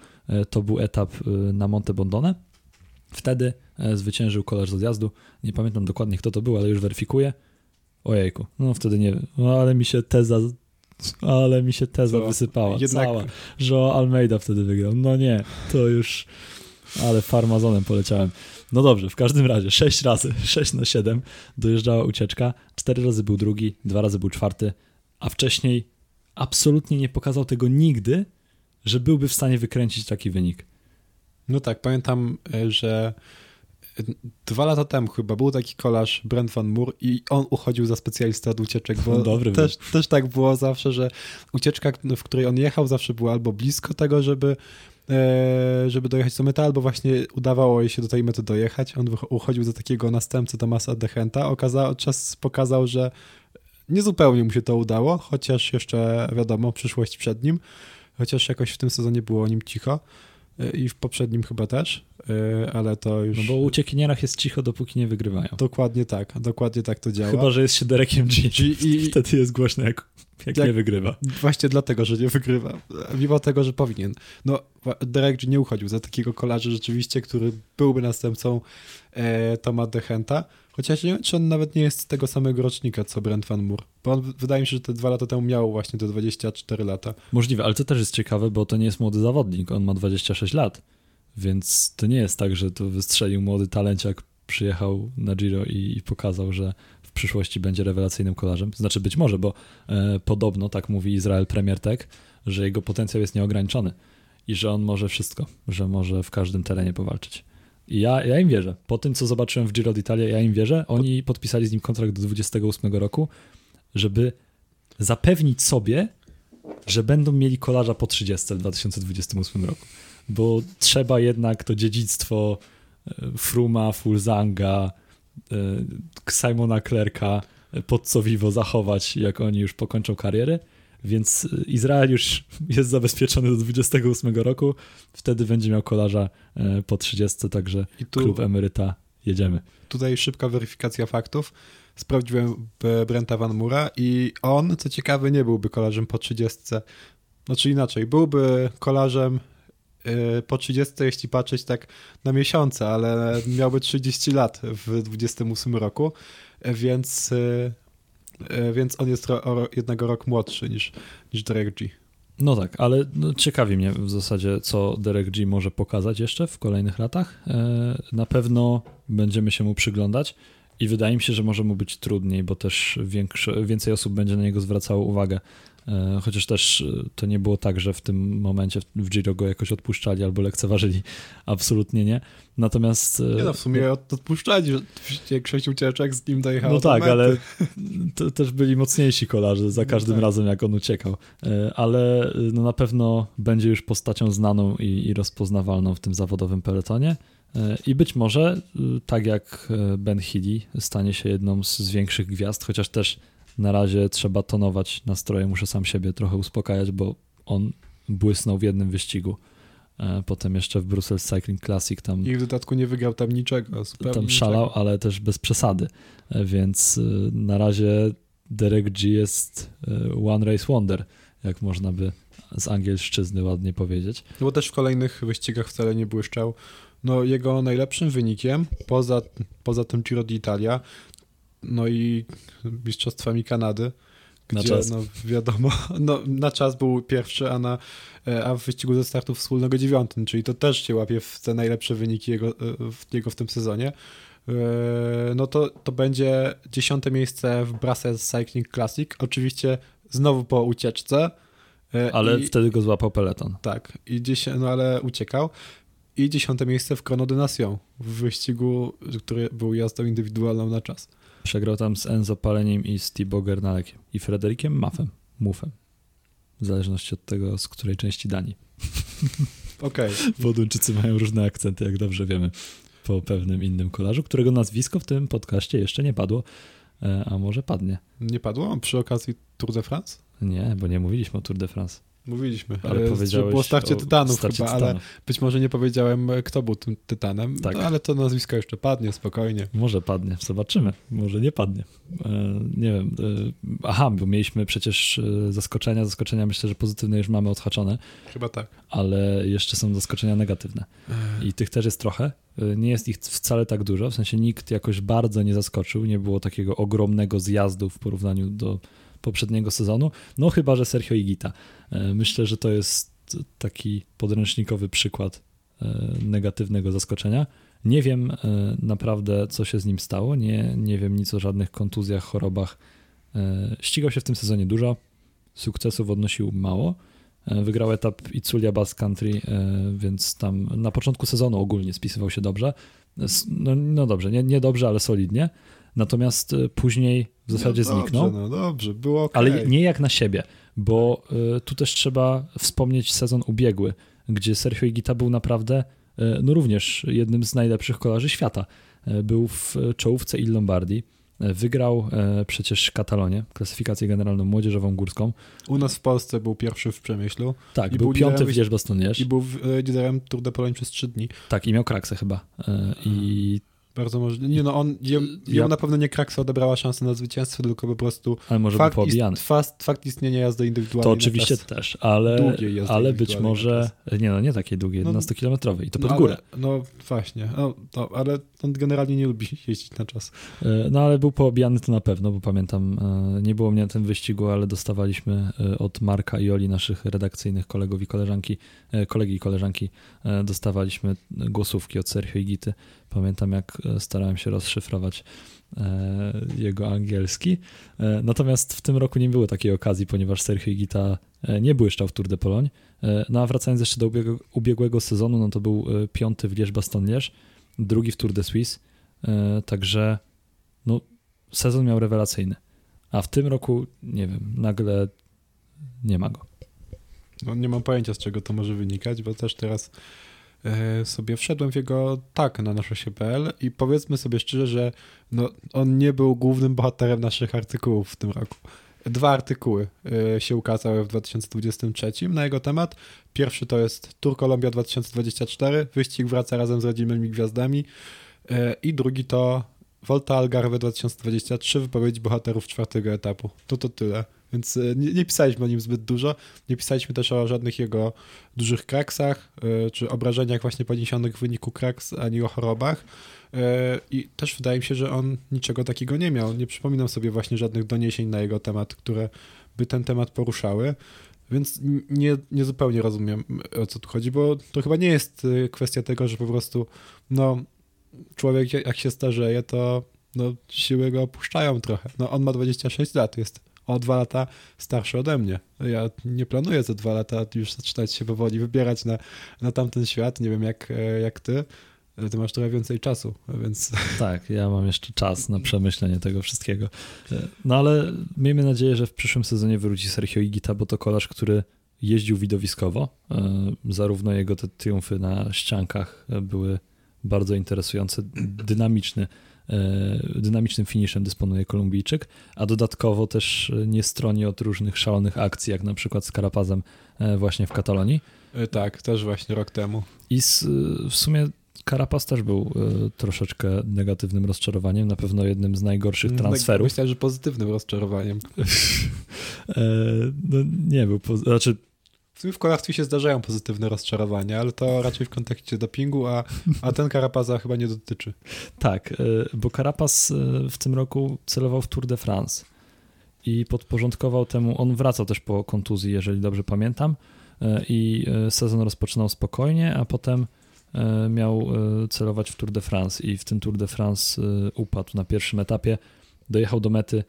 to był etap na Monte Bondone. Wtedy E, zwyciężył kolarz z odjazdu. Nie pamiętam dokładnie kto to był, ale już weryfikuję. Ojejku, no wtedy nie wiem, no, ale mi się teza, ale mi się teza Co? wysypała Jednak... cała, że Almeida wtedy wygrał. No nie, to już, ale farmazonem poleciałem. No dobrze, w każdym razie 6 razy, 6 na 7 dojeżdżała ucieczka, 4 razy był drugi, 2 razy był czwarty, a wcześniej absolutnie nie pokazał tego nigdy, że byłby w stanie wykręcić taki wynik. No tak, pamiętam, e, że dwa lata temu chyba był taki kolarz Brent Van Moor i on uchodził za specjalistę od ucieczek, bo Dobry też, też tak było zawsze, że ucieczka, w której on jechał zawsze była albo blisko tego, żeby e, żeby dojechać do mety, albo właśnie udawało jej się do tej mety dojechać. On uchodził za takiego następcę Tomasa Dechenta. Okazał, czas pokazał, że nie zupełnie mu się to udało, chociaż jeszcze wiadomo, przyszłość przed nim, chociaż jakoś w tym sezonie było o nim cicho i w poprzednim chyba też, e, ale to już... No bo o uciekinierach jest cicho, dopóki nie wygrywają. Dokładnie tak, dokładnie tak to działa. Chyba, że jest się Derekiem G, G i wtedy jest głośno, jak, jak, jak, nie wygrywa. Właśnie dlatego, że nie wygrywa, mimo tego, że powinien. No, Derek G nie uchodził za takiego kolarza rzeczywiście, który byłby następcą e, Toma Dechenta, Chociaż nie wiem, czy on nawet nie jest tego samego rocznika, co Brent Van Moor. Bo on, wydaje mi się, że te dwa lata temu miał właśnie te 24 lata. Możliwe, ale to też jest ciekawe, bo to nie jest młody zawodnik. On ma 26 lat. Więc to nie jest tak, że to wystrzelił młody talenciak, przyjechał na Giro i, i pokazał, że w przyszłości będzie rewelacyjnym kolarzem. Znaczy być może, bo e, podobno, tak mówi Izrael Premier Tech, że jego potencjał jest nieograniczony i że on może wszystko, że może w każdym terenie powalczyć. I ja, ja im wierzę. Po tym, co zobaczyłem w Giro d'Italia, ja im wierzę. Oni podpisali z nim kontrakt do 28 roku, żeby zapewnić sobie, że będą mieli kolarza po 30 w 2028 roku. Bo trzeba jednak to dziedzictwo e, Fruma, Fulzanga, e, Simona Klerka pod co vivo zachować, jak oni już pokończą karierę. Więc Izrael już jest zabezpieczony do 28 roku, wtedy będzie miał kolarza e, po 30, także I tu, klub emeryta jedziemy. Tutaj szybka weryfikacja faktów. Sprawdziłem Brenta Van Mura i on, co ciekawe, nie byłby kolarzem po 30. Znaczy inaczej, byłby kolarzem po 30, jeśli patrzeć tak na miesiące, ale miałby 30 lat w 28 roku, więc E, więc on jest jednego rok młodszy niż, niż Derek G. No tak, ale no, ciekawi mnie w zasadzie, co Derek G może pokazać jeszcze w kolejnych latach. Na pewno będziemy się mu przyglądać i wydaje mi się, że może mu być trudniej, bo też więcej osób będzie na niego zwracało uwagę. E, chociaż też e, to nie było tak, że w tym momencie w Giro go jakoś odpuszczali albo lekceważyli. Absolutnie nie. Natomiast... Nie no, w sumie odpuszczali, że większość ucieczek z nim dojechało No tak, ale to też byli mocniejsi kolarze za no każdym no tak. razem, jak on uciekał. E, ale no na pewno będzie już postacią znaną i, i rozpoznawalną w tym zawodowym peletonie. I być może, tak jak Ben Healy, stanie się jedną z większych gwiazd, chociaż też na razie trzeba tonować nastroje, muszę sam siebie trochę uspokajać, bo on błysnął w jednym wyścigu. E, potem jeszcze w Brussels Cycling Classic tam. I w dodatku nie wygrał tam niczego. Tam szalał, niczego. ale też bez przesady. E, więc e, na razie Derek G jest one race wonder, jak można by z angielszczyzny ładnie powiedzieć. No bo też w kolejnych wyścigach wcale nie błyszczał. No jego najlepszym wynikiem, poza, poza tym Giro d'Italia, no i Mistrzostwami Kanady, gdzie no wiadomo, no, na czas był pierwszy, a, na, e, a w wyścigu ze startu wspólnego dziewiątym, czyli to też się łapie w te najlepsze wyniki jego, e, w, jego w tym sezonie. E, no to, to będzie dziesiąte miejsce w Brussels Cycling Classic, oczywiście znowu po ucieczce. Ale i, wtedy go złapał peleton. Tak, i dziś, no ale uciekał. I dziesiąte miejsce w Chrono de Nation, w wyścigu, który był jazdą indywidualną na czas. Przegrał tam z Enzo Paleniem i z Thibaut Gernalekiem i Frederikiem Maffem, Mufem. W zależności od tego, z której części Danii. Okej. Okay. Woduńczycy mają różne akcenty, jak dobrze wiemy, po pewnym innym kolarzu, którego nazwisko w tym podcaście jeszcze nie padło, e, a może padnie. Nie padło przy okazji Tour de France? Nie, bo nie mówiliśmy o Tour de France. Mówiliśmy, ale e, powiedziałeś było starcie tytanów starcie chyba, tytanów. ale być może nie powiedziałem, kto był tym tytanem, tak. no, ale to nazwisko jeszcze padnie, spokojnie. Może padnie, zobaczymy, może nie padnie. E, nie wiem, e, aha, bo mieliśmy przecież e, zaskoczenia, zaskoczenia myślę, że pozytywne już mamy odhaczone. Chyba tak. Ale jeszcze są zaskoczenia negatywne i tych też jest trochę. E, nie jest ich wcale tak dużo, w sensie nikt jakoś bardzo nie zaskoczył, nie było takiego ogromnego zjazdu w porównaniu do poprzedniego sezonu, no chyba, że Sergio Igita. E, myślę, że to jest taki podręcznikowy przykład e, negatywnego zaskoczenia. Nie wiem e, naprawdę, co się z nim stało, nie, nie wiem nic o żadnych kontuzjach, chorobach. Ścigał się w tym sezonie dużo, sukcesów odnosił mało. Wygrał etap Itzulia Bass Country, więc tam na początku sezonu ogólnie spisywał się dobrze. No, no dobrze, nie, nie dobrze, ale solidnie. Natomiast później w zasadzie no dobrze, zniknął. No dobrze, było okay. Ale nie jak na siebie, bo y, tu też trzeba wspomnieć sezon ubiegły, gdzie Sergio Igita był naprawdę y, no również jednym z najlepszych kolarzy świata. Y, był w czołówce Il Lombardii. Wygrał przecież Katalonię, klasyfikację generalną młodzieżową górską. U nas w Polsce był pierwszy w Przemyślu. Tak, był, był piąty w Wierzch Bastonierz. I był liderem Tour de Pologne przez trzy dni. Tak, i miał kraksę chyba. I bardzo możliwe. Nie no, on, ją, ja... na pewno nie Kraksa odebrała szansę na zwycięstwo, tylko po prostu ale może fakt, ist, fakt, fakt istnienia jazdy indywidualnej. To oczywiście też, ale, ale być może, nie no, nie takiej długiej, 11-kilometrowej i to pod no, górę. Ale, no właśnie, no, to, ale on generalnie nie lubi jeździć na czas. E, no ale był poobijany to na pewno, bo pamiętam, e, nie było mnie na tym wyścigu, ale dostawaliśmy e, od Marka i Oli, naszych redakcyjnych kolegów i koleżanki, kolegi i koleżanki, dostawaliśmy głosówki od Sergio Igity. Pamiętam, jak starałem się rozszyfrować e, jego angielski. E, natomiast w tym roku nie było takiej okazji, ponieważ Sergio Igita e, nie błyszczał w Tour de Pologne. No a wracając jeszcze do ubiegłego, sezonu, no to był piąty w Liège-Bastogne-Liège, drugi w Tour de Suisse, także no, sezon miał rewelacyjny. A w tym roku, nie wiem, nagle nie ma go. No, nie mam pojęcia, z czego to może wynikać, bo też teraz E, sobie wszedłem w jego tak na nasze się.pl i powiedzmy sobie szczerze, że no, on nie był głównym bohaterem naszych artykułów w tym roku. Dwa artykuły e, się ukazały w 2023 na jego temat. Pierwszy to jest Tour Columbia 2024, wyścig wraca razem z rodzimymi gwiazdami e, i drugi to Volta Algarve 2023, wypowiedź bohaterów czwartego etapu. To to tyle. Więc e, nie, nie, pisaliśmy o nim zbyt dużo. Nie pisaliśmy też o żadnych jego dużych kraksach, e, czy obrażeniach właśnie poniesionych w wyniku kraks, ani o chorobach. E, I też wydaje mi się, że on niczego takiego nie miał. Nie przypominam sobie właśnie żadnych doniesień na jego temat, które by ten temat poruszały. Więc nie, nie zupełnie rozumiem, o co tu chodzi, bo to chyba nie jest kwestia tego, że po prostu no, człowiek jak się starzeje, to no, siły go opuszczają trochę. No, on ma 26 lat, jest o dwa lata starszy ode mnie. Ja nie planuję za dwa lata już zaczynać się powoli wybierać na, na tamten świat. Nie wiem jak, e, jak ty. Ty masz trochę więcej czasu, więc. Tak, ja mam jeszcze czas na przemyślenie tego wszystkiego. E, no ale miejmy nadzieję, że w przyszłym sezonie wróci Sergio Igita, bo to kolarz, który jeździł widowiskowo. E, zarówno jego te triumfy na ściankach były bardzo interesujące, dynamiczny dynamicznym finiszem dysponuje Kolumbijczyk, a dodatkowo też nie stroni od różnych szalonych akcji, jak na przykład z Karapazem e, właśnie w Katalonii. E, tak, też właśnie rok temu. I z, w sumie Karapaz też był troszeczkę negatywnym rozczarowaniem, na pewno jednym z najgorszych mm, transferów. Myślę, że pozytywnym rozczarowaniem. no nie był, znaczy w kolarstwie się zdarzają pozytywne rozczarowania, ale to raczej w kontekście dopingu, a, a ten Karapaza chyba nie dotyczy. Tak, e, bo Karapaz e, w tym roku celował w Tour de France i podporządkował temu, on wracał też po kontuzji, jeżeli dobrze pamiętam, e, i sezon rozpoczynał spokojnie, a potem miał celować w Tour de France i w tym Tour de France upadł na pierwszym etapie, dojechał do mety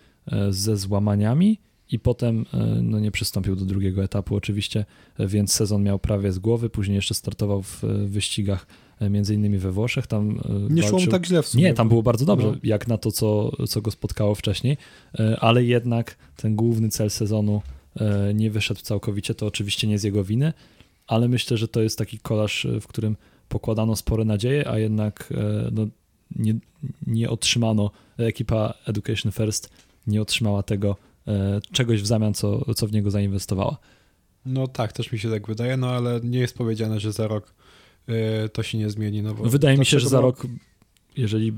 ze złamaniami i potem e, no, nie przystąpił do drugiego etapu oczywiście, e, więc sezon miał prawie z głowy, później jeszcze startował w e, wyścigach między innymi we Włoszech. Tam nie walczył... szło mu tak źle w sumie. Nie, tam było bardzo dobrze, no. jak na to, co, co go spotkało wcześniej, ale jednak ten główny cel sezonu nie wyszedł całkowicie, to oczywiście nie z jego winy, ale myślę, że to jest taki kolaż, w którym pokładano spore nadzieje, a jednak no, nie, nie otrzymano, ekipa Education First nie otrzymała tego, czegoś w zamian, co, co w niego zainwestowała. No tak, też mi się tak wydaje, no ale nie jest powiedziane, że za rok e, to się nie zmieni. No Wydaje mi się, że za rok, jeżeli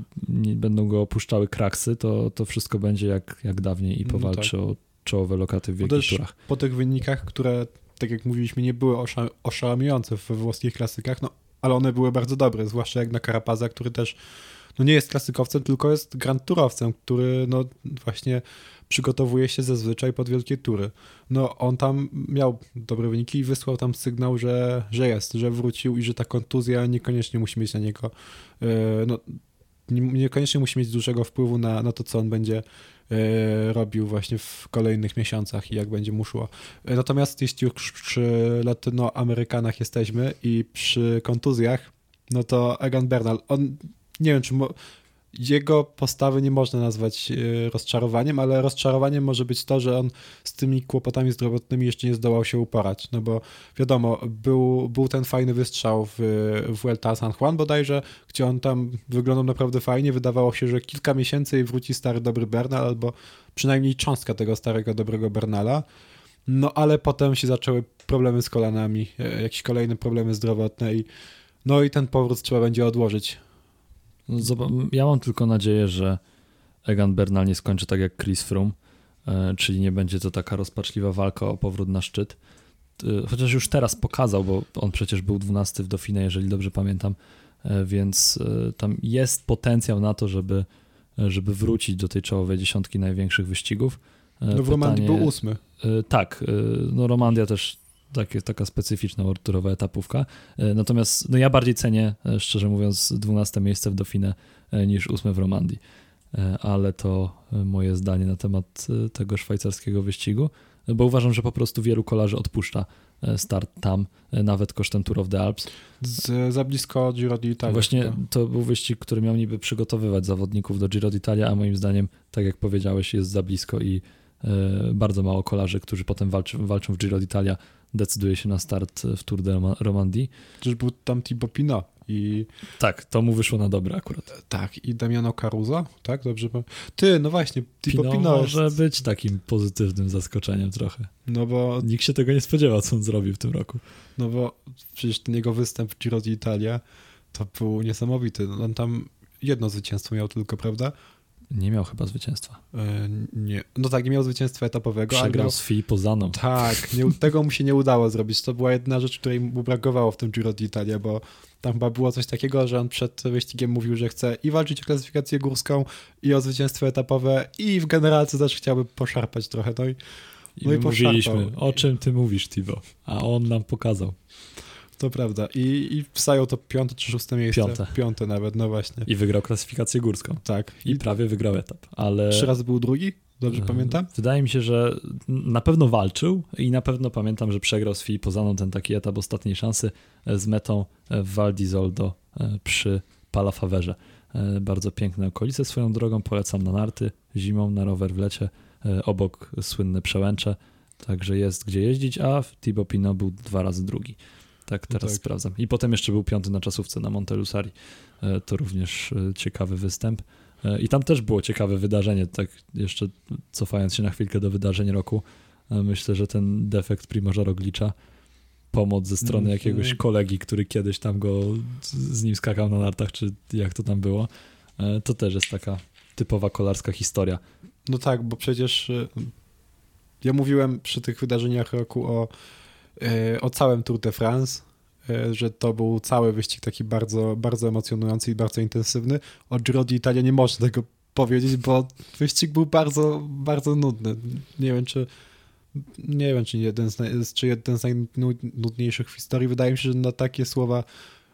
będą go opuszczały kraksy, to, to wszystko będzie jak, jak dawniej i no powalczy no tak. o czołowe lokaty w wielkich turach. Po tych wynikach, które, tak jak mówiliśmy, nie były osza oszałamiające we włoskich klasykach, no ale one były bardzo dobre, zwłaszcza jak na Karapaza, który też no nie jest klasykowcem, tylko jest grand turowcem, który no właśnie przygotowuje się zazwyczaj pod wielkie tury. No on tam miał dobre wyniki i wysłał tam sygnał, że, że jest, że wrócił i że ta kontuzja niekoniecznie musi mieć na niego, e, no niekoniecznie musi mieć dużego wpływu na, na to, co on będzie e, robił właśnie w kolejnych miesiącach i jak będzie mu szło. E, natomiast jeśli już przy latynoamerykanach jesteśmy i przy kontuzjach, no to Egan Bernal, on nie wiem, czy mo- jego postawy nie można nazwać e, rozczarowaniem, ale rozczarowaniem może być to, że on z tymi kłopotami zdrowotnymi jeszcze nie zdołał się uporać. No bo wiadomo, był, był ten fajny wystrzał w, Vuelta San Juan bodajże, gdzie on tam wyglądał naprawdę fajnie. Wydawało się, że kilka miesięcy i wróci stary dobry Bernal, albo przynajmniej cząstka tego starego dobrego Bernala. No ale potem się zaczęły problemy z kolanami, e, jakieś kolejne problemy zdrowotne i no i ten powrót trzeba będzie odłożyć ja mam tylko nadzieję, że Egan Bernal nie skończy tak jak Chris Froome, e, czyli nie będzie to taka rozpaczliwa walka o powrót na szczyt. E, chociaż już teraz pokazał, bo on przecież był 12 w Dauphinie, jeżeli dobrze pamiętam, e, więc tam jest potencjał na to, żeby, żeby wrócić do tej czołowej dziesiątki największych wyścigów. No w Romandii był ósmy. Tak, no Romandia też takie, taka specyficzna orturowa etapówka. E, natomiast no ja bardziej cenię, e, szczerze mówiąc, 12 miejsce w Dauphinie e, niż 8 w Romandii. Ale to moje zdanie na temat tego szwajcarskiego wyścigu, bo uważam, że po prostu wielu kolarzy odpuszcza start tam, nawet kosztem Tour of the Alps. Z, za blisko Giro d'Italia. Właśnie to był wyścig, który miał niby przygotowywać zawodników do Giro d'Italia, a moim zdaniem, tak jak powiedziałeś, jest za blisko i bardzo mało kolarzy, którzy potem walczy, walczą w Giro d'Italia, decyduje się na start w Tour de Romandie. Przecież był tam Thibaut Pinot i... Tak, to mu wyszło na dobre akurat. Tak, i Damiano Caruso, tak? Dobrze Ty, no właśnie, Thibaut Pinot, Pinot może jest... być takim pozytywnym zaskoczeniem trochę. No bo... Nikt się tego nie spodziewał, co on zrobił w tym roku. No bo przecież ten jego występ w Giro d'Italia to był niesamowity. On tam jedno zwycięstwo miał tylko, prawda? Nie miał chyba zwycięstwa. E, nie. No tak, nie miał zwycięstwa etapowego. Przegrał z Filipozaną. Tak, nie, tego mu się nie udało zrobić. To była jedna rzecz, której mu brakowało w tym Giro d'Italia, bo tam chyba było coś takiego, że on przed wyścigiem mówił, że chce i walczyć o klasyfikację górską, i o zwycięstwo etapowe, i w generalce też chciałby poszarpać trochę. No i I No i mówiliśmy, o czym ty mówisz, Tibo? A on nam pokazał. To prawda. I, i wstają to piąte czy szóste miejsce. Piąte. Piąte nawet, no właśnie. I wygrał klasyfikację górską. Tak. I prawie wygrał etap, ale... Trzy razy był drugi? Dobrze e, pamiętam? Wydaje mi się, że na pewno walczył i na pewno pamiętam, że przegrał z Filipozaną ten taki etap ostatniej szansy e, z metą e, w Val di Zoldo e, przy Palafaverze. Bardzo piękne okolice swoją drogą, polecam na narty, zimą na rower w lecie, obok słynne przełęcze, także jest gdzie jeździć, a Thibaut Pinot był dwa razy drugi. Tak teraz tak. sprawdzam. I potem jeszcze był piąty na czasówce na Montelusari. E, To również e, ciekawy występ. E, I tam też było ciekawe wydarzenie, tak jeszcze cofając się na chwilkę do wydarzeń roku, myślę, że ten defekt Primoża Roglicza, pomoc ze strony jakiegoś kolegi, który kiedyś tam go z- nim skakał na nartach, czy jak to tam było, to też jest taka typowa kolarska historia. No tak, bo przecież ja mówiłem przy tych wydarzeniach roku o, o całym Tour de France, y, że to był cały wyścig taki bardzo, bardzo emocjonujący i bardzo intensywny. O Giro d'Italia nie można tego powiedzieć, bo wyścig był bardzo, bardzo nudny. Nie wiem, czy nie wiem, czy jeden z, czy jeden z najnudniejszych w historii. Wydaje mi się, że na takie słowa,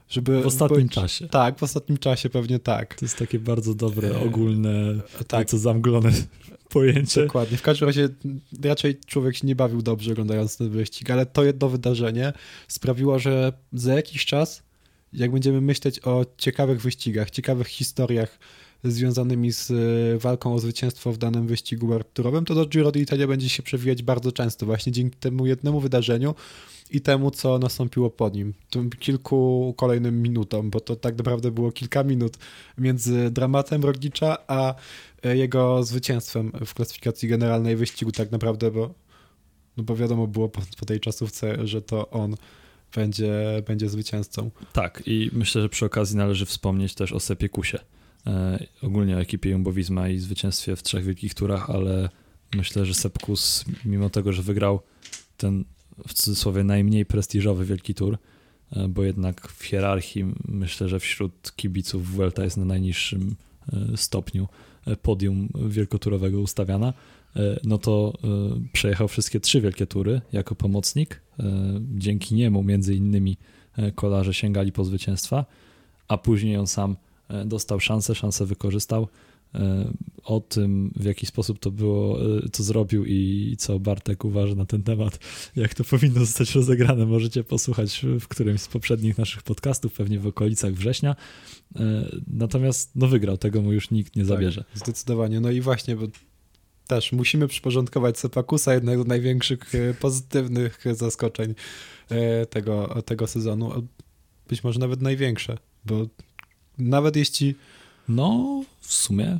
żeby... W ostatnim czasie. Tak, w ostatnim czasie pewnie tak. To jest takie bardzo dobre, E, ogólne, Tak, nieco zamglone pojęcie. Dokładnie. W każdym razie raczej człowiek się nie bawił dobrze oglądając ten wyścig, ale to jedno wydarzenie sprawiło, że za jakiś czas, jak będziemy myśleć o ciekawych wyścigach, ciekawych historiach związanymi z e, walką o zwycięstwo w danym wyścigu arturowym, to do Giro d'Italia będzie się przewijać bardzo często właśnie dzięki temu jednemu wydarzeniu i temu, co nastąpiło po nim. Tym kilku kolejnym minutom, bo to tak naprawdę było kilka minut między dramatem Roglicza, a e, jego zwycięstwem w klasyfikacji generalnej wyścigu tak naprawdę, bo, no bo wiadomo było po, po tej czasówce, że to on będzie, będzie zwycięzcą. Tak, i myślę, że przy okazji należy wspomnieć też o Sepiekusie. E, ogólnie o ekipie Jumbo Visma i zwycięstwie w trzech wielkich turach, ale myślę, że Sepkus, mimo tego, że wygrał ten w cudzysłowie najmniej prestiżowy wielki tur, e, bo jednak w hierarchii myślę, że wśród kibiców Vuelta jest na najniższym e, stopniu podium wielkoturowego ustawiana, no to przejechał wszystkie trzy wielkie tury jako pomocnik. Dzięki niemu między innymi kolarze sięgali po zwycięstwa, a później on sam dostał szansę, szansę wykorzystał. E, O tym, w jaki sposób to było, e, co zrobił i co Bartek uważa na ten temat, jak to powinno zostać rozegrane, możecie posłuchać w którymś z poprzednich naszych podcastów, pewnie w okolicach września. E, Natomiast no wygrał, tego mu już nikt nie zabierze. Tak, zdecydowanie. No i właśnie, bo też musimy przyporządkować Sepakusa, jednego z największych e, pozytywnych zaskoczeń e, tego, tego sezonu. Być może nawet największe, bo nawet jeśli No, w sumie.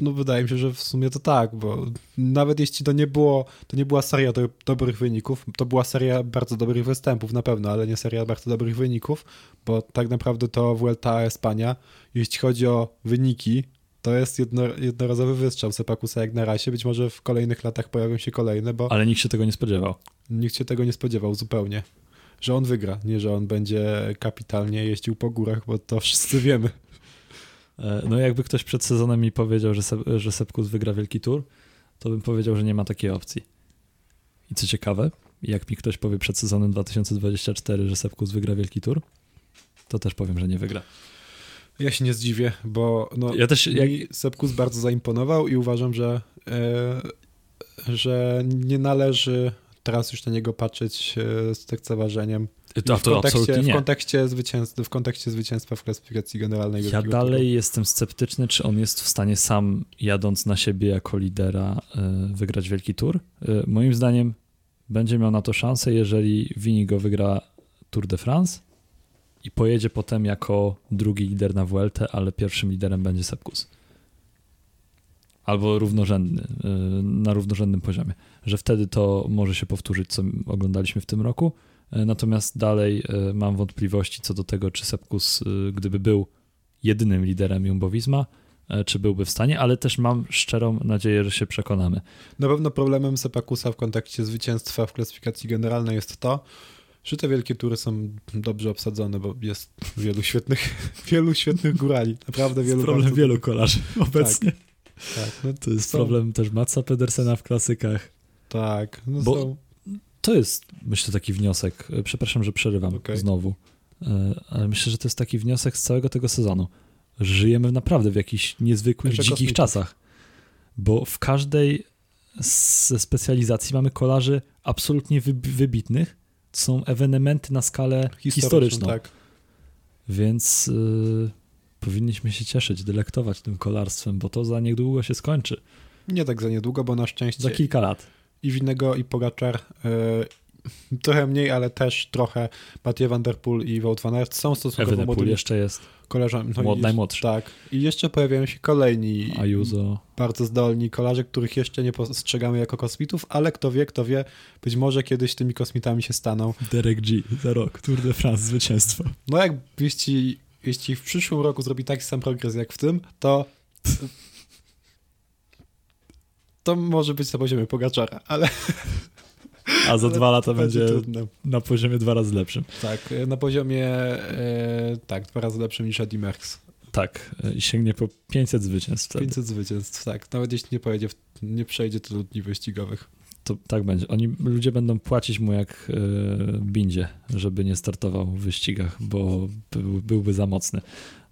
No wydaje mi się, że w sumie to tak, bo nawet jeśli to nie było, to nie była seria do, dobrych wyników, to była seria bardzo dobrych występów na pewno, ale nie seria bardzo dobrych wyników, bo tak naprawdę to Vuelta Espania, jeśli chodzi o wyniki, to jest jedno, jednorazowy wystrzał Sepakusa jak na razie, być może w kolejnych latach pojawią się kolejne, bo ale nikt się tego nie spodziewał. nikt się tego nie spodziewał zupełnie, że on wygra, nie że on będzie kapitalnie jeździł po górach, bo to wszyscy wiemy. E, No jakby ktoś przed sezonem mi powiedział, że, Sep- że Sepkus wygra wielki tur, to bym powiedział, że nie ma takiej opcji. I co ciekawe, jak mi ktoś powie przed sezonem 2024, że Sepkus wygra wielki tur, to też powiem, że nie wygra. Ja się nie zdziwię, bo no, Ja też, jak, Sepkus bardzo zaimponował i uważam, że, e, że nie należy teraz już na niego patrzeć e, z lekceważeniem. to, w, to kontekście, w, kontekście zwycięstwa, w kontekście zwycięstwa w klasyfikacji generalnej. Ja dalej jestem sceptyczny, czy on jest w stanie sam, jadąc na siebie jako lidera, e, wygrać wielki tur. E, Moim zdaniem będzie miał na to szansę, jeżeli Winigo wygra Tour de France i pojedzie potem jako drugi lider na Vueltę, ale pierwszym liderem będzie Sepkus. Albo równorzędny, e, na równorzędnym poziomie. Że wtedy to może się powtórzyć, co oglądaliśmy w tym roku. E, Natomiast dalej e, mam wątpliwości co do tego, czy Sepkus, gdyby był jedynym liderem Jumbo-Visma, e, czy byłby w stanie, ale też mam szczerą nadzieję, że się przekonamy. Na pewno problemem Sepakusa w kontekście zwycięstwa w klasyfikacji generalnej jest to, że te wielkie tury są dobrze obsadzone, bo jest wielu świetnych, wielu świetnych górali. Naprawdę wielu. problem bardzo- wielu kolarzy obecnie. Tak, no, To jest są- problem też Matsa Pedersena w klasykach. Tak, no Bo- są... To jest, myślę, taki wniosek. E, Przepraszam, że przerywam Okej. znowu, E, ale myślę, że to jest taki wniosek z całego tego sezonu. Żyjemy naprawdę w jakichś niezwykłych, Jeszcze dzikich czasach. Bo w każdej ze specjalizacji mamy kolarzy absolutnie wyb- wybitnych. To są ewenementy na skalę historyczną. Tak. Więc y, powinniśmy się cieszyć, delektować tym kolarstwem, bo to za niedługo się skończy. Nie tak za niedługo, bo na szczęście Za kilka lat. i Winnego i Pogaczar e, trochę mniej, ale też trochę Mathieu Van Der Poel i Wout van Aert są stosunkowo Evenepoel młodymi jeszcze jest, kolarzami. No młod, najmłodszy. tak. I jeszcze pojawiają się kolejni Ayuso. bardzo zdolni kolarze, których jeszcze nie postrzegamy jako kosmitów, ale kto wie, kto wie, być może kiedyś tymi kosmitami się staną. Derek G. za rok, Tour de France, zwycięstwo. No jak jeśli, jeśli w przyszłym roku zrobi taki sam progres jak w tym, to to może być na poziomie Pogaczara, ale A za Ale dwa lata będzie trudne. na poziomie dwa razy lepszym. Tak, na poziomie e, tak, dwa razy lepszym niż Eddie Merckx. Tak, y, i sięgnie po 500 zwycięstw. wtedy. 500 zwycięstw, tak. Nawet jeśli nie pojedzie, w, nie przejdzie tylu dni wyścigowych. To tak będzie. Oni, ludzie będą płacić mu jak y, bindzie, żeby nie startował w wyścigach, bo był, byłby za mocny.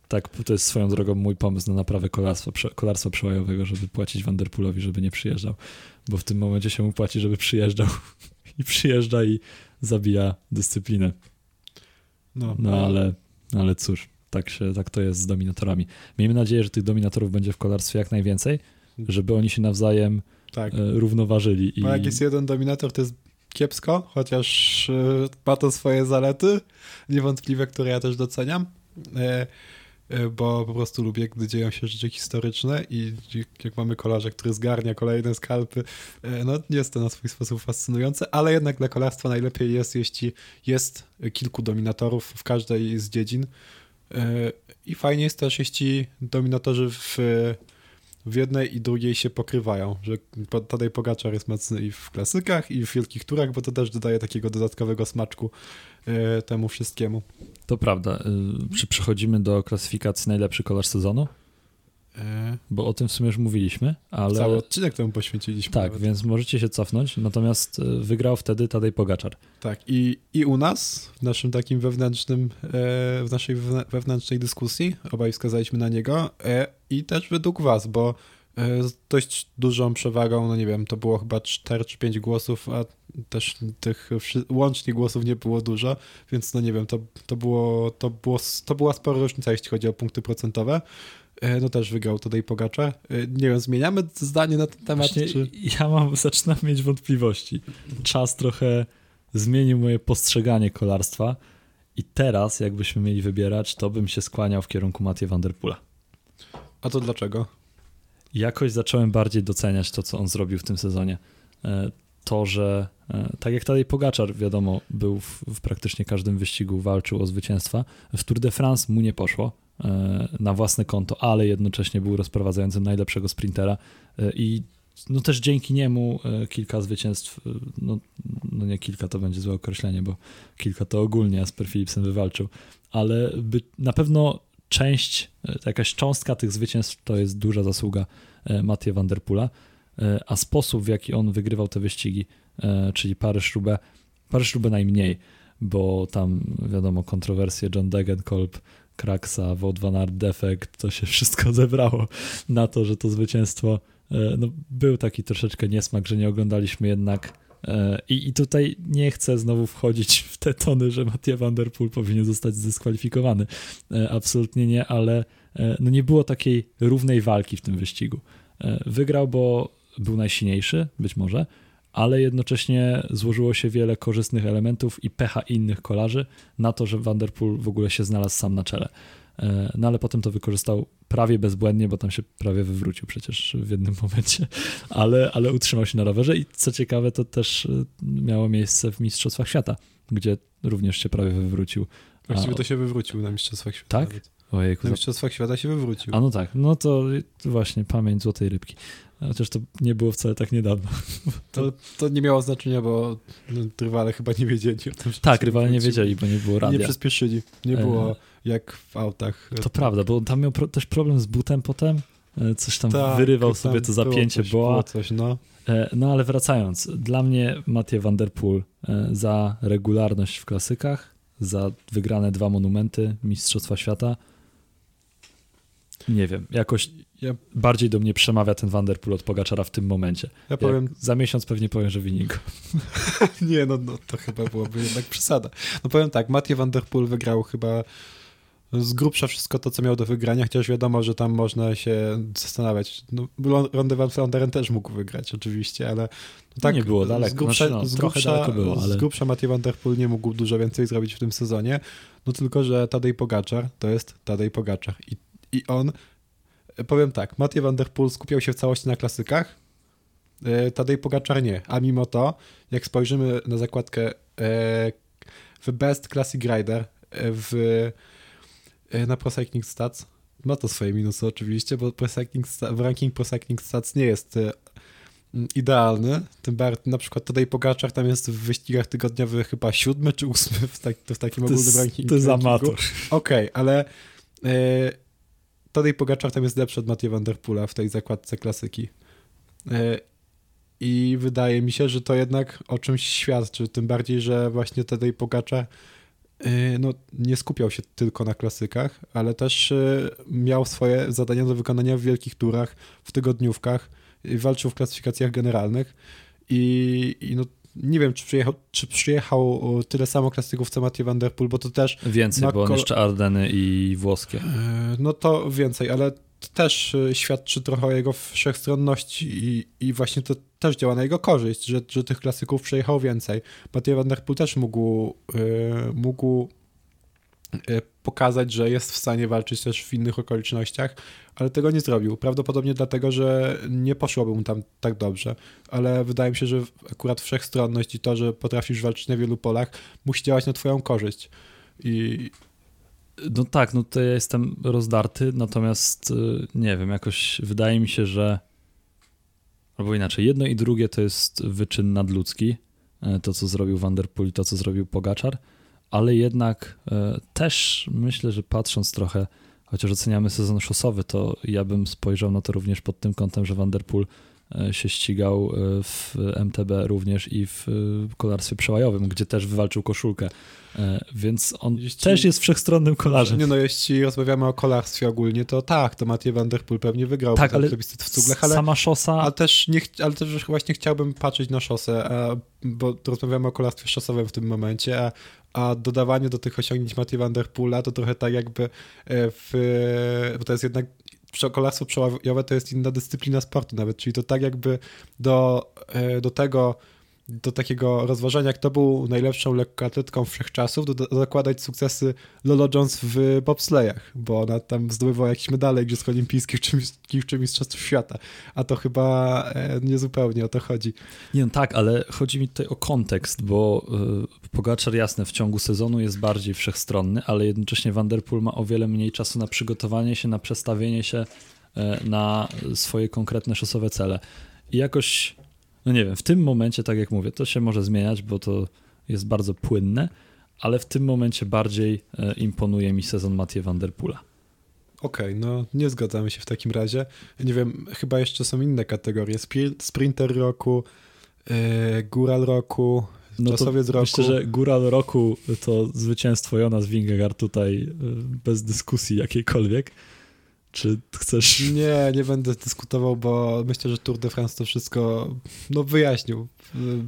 Tak, to jest swoją drogą mój pomysł na naprawę kolarstwa, kolarstwa przełajowego, żeby płacić Vanderpoolowi, żeby nie przyjeżdżał, bo w tym momencie się mu płaci, żeby przyjeżdżał i przyjeżdża i zabija dyscyplinę. No, No ale, ale cóż, tak, się, tak to jest z dominatorami. Miejmy nadzieję, że tych dominatorów będzie w kolarstwie jak najwięcej, żeby oni się nawzajem tak. e, równoważyli. I... Bo jak jest jeden dominator, to jest kiepsko, chociaż e, ma to swoje zalety, niewątpliwe, które ja też doceniam, e, bo po prostu lubię, gdy dzieją się rzeczy historyczne i jak mamy kolarza, który zgarnia kolejne skalpy, no jest to na swój sposób fascynujące, ale jednak dla kolarstwa najlepiej jest, jeśli jest kilku dominatorów w każdej z dziedzin i fajnie jest też, jeśli dominatorzy w w jednej i drugiej się pokrywają, że Tadej Pogaczar jest mocny i w klasykach, i w wielkich turach, bo to też dodaje takiego dodatkowego smaczku e, temu wszystkiemu. To prawda. Y, Czy przechodzimy do klasyfikacji najlepszy kolarz sezonu? E, Bo o tym w sumie już mówiliśmy, ale... Cały odcinek temu poświęciliśmy. Tak, nawet. więc możecie się cofnąć, natomiast y, wygrał wtedy Tadej Pogaczar. Tak, i, i u nas, w naszym takim wewnętrznym, e, w naszej wewnę- wewnętrznej dyskusji, obaj wskazaliśmy na niego, e, i też według was, bo e, z dość dużą przewagą, no nie wiem, to było chyba 4 czy 5 głosów, a też tych łącznie głosów nie było dużo, więc no nie wiem, to, to, było, to, było, to była spora różnica, jeśli chodzi o punkty procentowe. E, No też wygrał tutaj Pogaczar. E, Nie wiem, zmieniamy zdanie na ten temat, Właśnie czy... ja mam, zaczynam mieć wątpliwości. Czas trochę zmienił moje postrzeganie kolarstwa i teraz, jakbyśmy mieli wybierać, to bym się skłaniał w kierunku Mathieu Van Der Poola. A to dlaczego? jakoś zacząłem bardziej doceniać to, co on zrobił w tym sezonie. E, To, że tak jak Tadej Pogaczar, wiadomo, był w, w praktycznie każdym wyścigu, walczył o zwycięstwa. W Tour de France mu nie poszło na własne konto, ale jednocześnie był rozprowadzającym najlepszego sprintera. E, i no też dzięki niemu e, kilka zwycięstw, e, no, no nie kilka to będzie złe określenie, bo kilka to ogólnie Asper Philipsen wywalczył, ale by, na pewno część, e, jakaś cząstka tych zwycięstw to jest duża zasługa e, Mathieu Van Der Poola, e, a sposób w jaki on wygrywał te wyścigi, e, czyli Paryż-Roubaix, Paryż-Roubaix najmniej, bo tam wiadomo kontrowersje John Degenkolb, Kraksa, Wout van Aert, Defekt, to się wszystko zebrało na to, że to zwycięstwo e, no, był taki troszeczkę niesmak, że nie oglądaliśmy jednak e, i, I tutaj nie chcę znowu wchodzić w te tony, że Mathieu Van Der Poel powinien zostać zdyskwalifikowany. E, Absolutnie nie, ale no nie było takiej równej walki w tym wyścigu. Wygrał, bo był najsilniejszy, być może, ale jednocześnie złożyło się wiele korzystnych elementów i pecha innych kolarzy na to, że Van Der Poel w ogóle się znalazł sam na czele. E, No ale potem to wykorzystał prawie bezbłędnie, bo tam się prawie wywrócił przecież w jednym momencie, ale, ale utrzymał się na rowerze i co ciekawe, to też e, miało miejsce w Mistrzostwach Świata, gdzie również się prawie wywrócił. Właściwie to się wywrócił na Mistrzostwach Świata. Tak? Ojejku, Na Mistrzostwach Świata się wywrócił. a no tak, no to właśnie pamięć złotej rybki. Chociaż to nie było wcale tak niedawno. To, to nie miało znaczenia, bo rywale chyba nie wiedzieli o tym. Tak, rywale nie wiedzieli, bo nie było Nie radia. przyspieszyli. Nie E, było jak w autach. To prawda, bo tam miał pro, też problem z butem potem. e, coś tam Tak, wyrywał tam sobie to było zapięcie coś, boa. było coś, no. E, No ale wracając, dla mnie Mathieu van der Poel e, za regularność w klasykach, za wygrane dwa monumenty Mistrzostwa Świata. Nie wiem, jakoś Ja, bardziej do mnie przemawia ten Van der Poel od Pogaczara w tym momencie. ja powiem, Jak za miesiąc pewnie powiem, że wynik. nie no, no, to chyba byłoby jednak przesada. No powiem tak, Mathieu van der Poel wygrał chyba z grubsza wszystko to, co miał do wygrania, chociaż wiadomo, że tam można się zastanawiać. No, Rondy van Vlaanderen też mógł wygrać oczywiście, ale no tak, Nie było daleko, z grubsza, znaczy no, z grubsza, było, ale- z grubsza Mathieu van der Poel nie mógł dużo więcej zrobić w tym sezonie, no tylko, że Tadej Pogaczar to jest Tadej Pogaczar i, i on, powiem tak, Mathieu van der Poel skupiał się w całości na klasykach, e, Tadej Pogaczar nie, a mimo to, jak spojrzymy na zakładkę e, w Best Classic Rider e, w, e, na Pro Cycling Stats, ma to swoje minusy oczywiście, bo Pro Cycling ranking Pro Cycling Stats nie jest idealny, tym bardziej na przykład Tadej Pogaczar tam jest w wyścigach tygodniowych chyba siódmy czy ósmy w, tak, w takim To ogólnym rankingu. to jest amator. Okej, ale e, Tadej Pogaczar tam jest lepszy od Mathieu van der Poola w tej zakładce klasyki. E, I wydaje mi się, że to jednak o czymś świadczy, tym bardziej, że właśnie Tadej Pogaczar e, no, nie skupiał się tylko na klasykach, ale też e, miał swoje zadania do wykonania w wielkich turach, w tygodniówkach, walczył w klasyfikacjach generalnych i, i no, nie wiem, czy przyjechał, czy przyjechał tyle samo klasyków co Mathieu van der Poel, bo to też Więcej, bo on jeszcze Ardeny i włoskie. E, No to więcej, ale to też e, świadczy trochę o jego wszechstronności i, i właśnie to też działa na jego korzyść, że, że tych klasyków przejechał więcej. Mathieu van der Poel też mógł, e, mógł pokazać, że jest w stanie walczyć też w innych okolicznościach, ale tego nie zrobił. Prawdopodobnie dlatego, że nie poszłoby mu tam tak dobrze, ale wydaje mi się, że akurat wszechstronność i to, że potrafisz walczyć na wielu polach, musi działać na twoją korzyść. I, No tak, no to ja jestem rozdarty, natomiast y, nie wiem, jakoś wydaje mi się, że albo inaczej, jedno i drugie to jest wyczyn nadludzki, e, to co zrobił Van der Poel i to co zrobił Pogaczar, ale jednak e, też myślę, że patrząc trochę, chociaż oceniamy sezon szosowy, to ja bym spojrzał na to również pod tym kątem, że Van der Poel e, się ścigał e, w MTB również i w kolarstwie przełajowym, gdzie też wywalczył koszulkę, więc on Jeśli- też jest wszechstronnym kolarzem. Nie no, jeśli rozmawiamy o kolarstwie ogólnie, to tak, to Mathieu van der Poel pewnie wygrał Tak, ale w cuglach, ale, sama szosa, ale, też nie, ale też właśnie chciałbym patrzeć na szosę, bo rozmawiamy o kolarstwie szosowym w tym momencie, a, a dodawanie do tych osiągnięć Mathieu van der Poola to trochę tak jakby e, w, bo to jest jednak kolarstwo przełajowe to jest inna dyscyplina sportu nawet, czyli to tak jakby do, e, do tego do takiego rozważania, kto był najlepszą lekkoatletką wszechczasów, do, do, dokładać sukcesy Lolo Jones w bobslejach, bo ona tam zdobywała jakieś medale Igrzysk Olimpijskich czy, czy Mistrzostw Świata, a to chyba e, nie zupełnie o to chodzi. Nie, no tak, ale chodzi mi tutaj o kontekst, bo y, Pogaczar jasne w ciągu sezonu jest bardziej wszechstronny, ale jednocześnie Van der Poel ma o wiele mniej czasu na przygotowanie się, na przestawienie się y, na swoje konkretne szosowe cele. I jakoś, no nie wiem, w tym momencie, tak jak mówię, to się może zmieniać, bo to jest bardzo płynne, ale w tym momencie bardziej y, imponuje mi sezon Mathieu Van der Poela. Okej, no nie zgadzamy się w takim razie. Nie wiem, chyba jeszcze są inne kategorie. Spri- Sprinter roku, e, Góral roku, No to Czasowiec roku. myślę, że góral roku to zwycięstwo Jonas Vingegaard tutaj y, bez dyskusji jakiejkolwiek. Czy chcesz... Nie, nie będę dyskutował, bo myślę, że Tour de France to wszystko no, wyjaśnił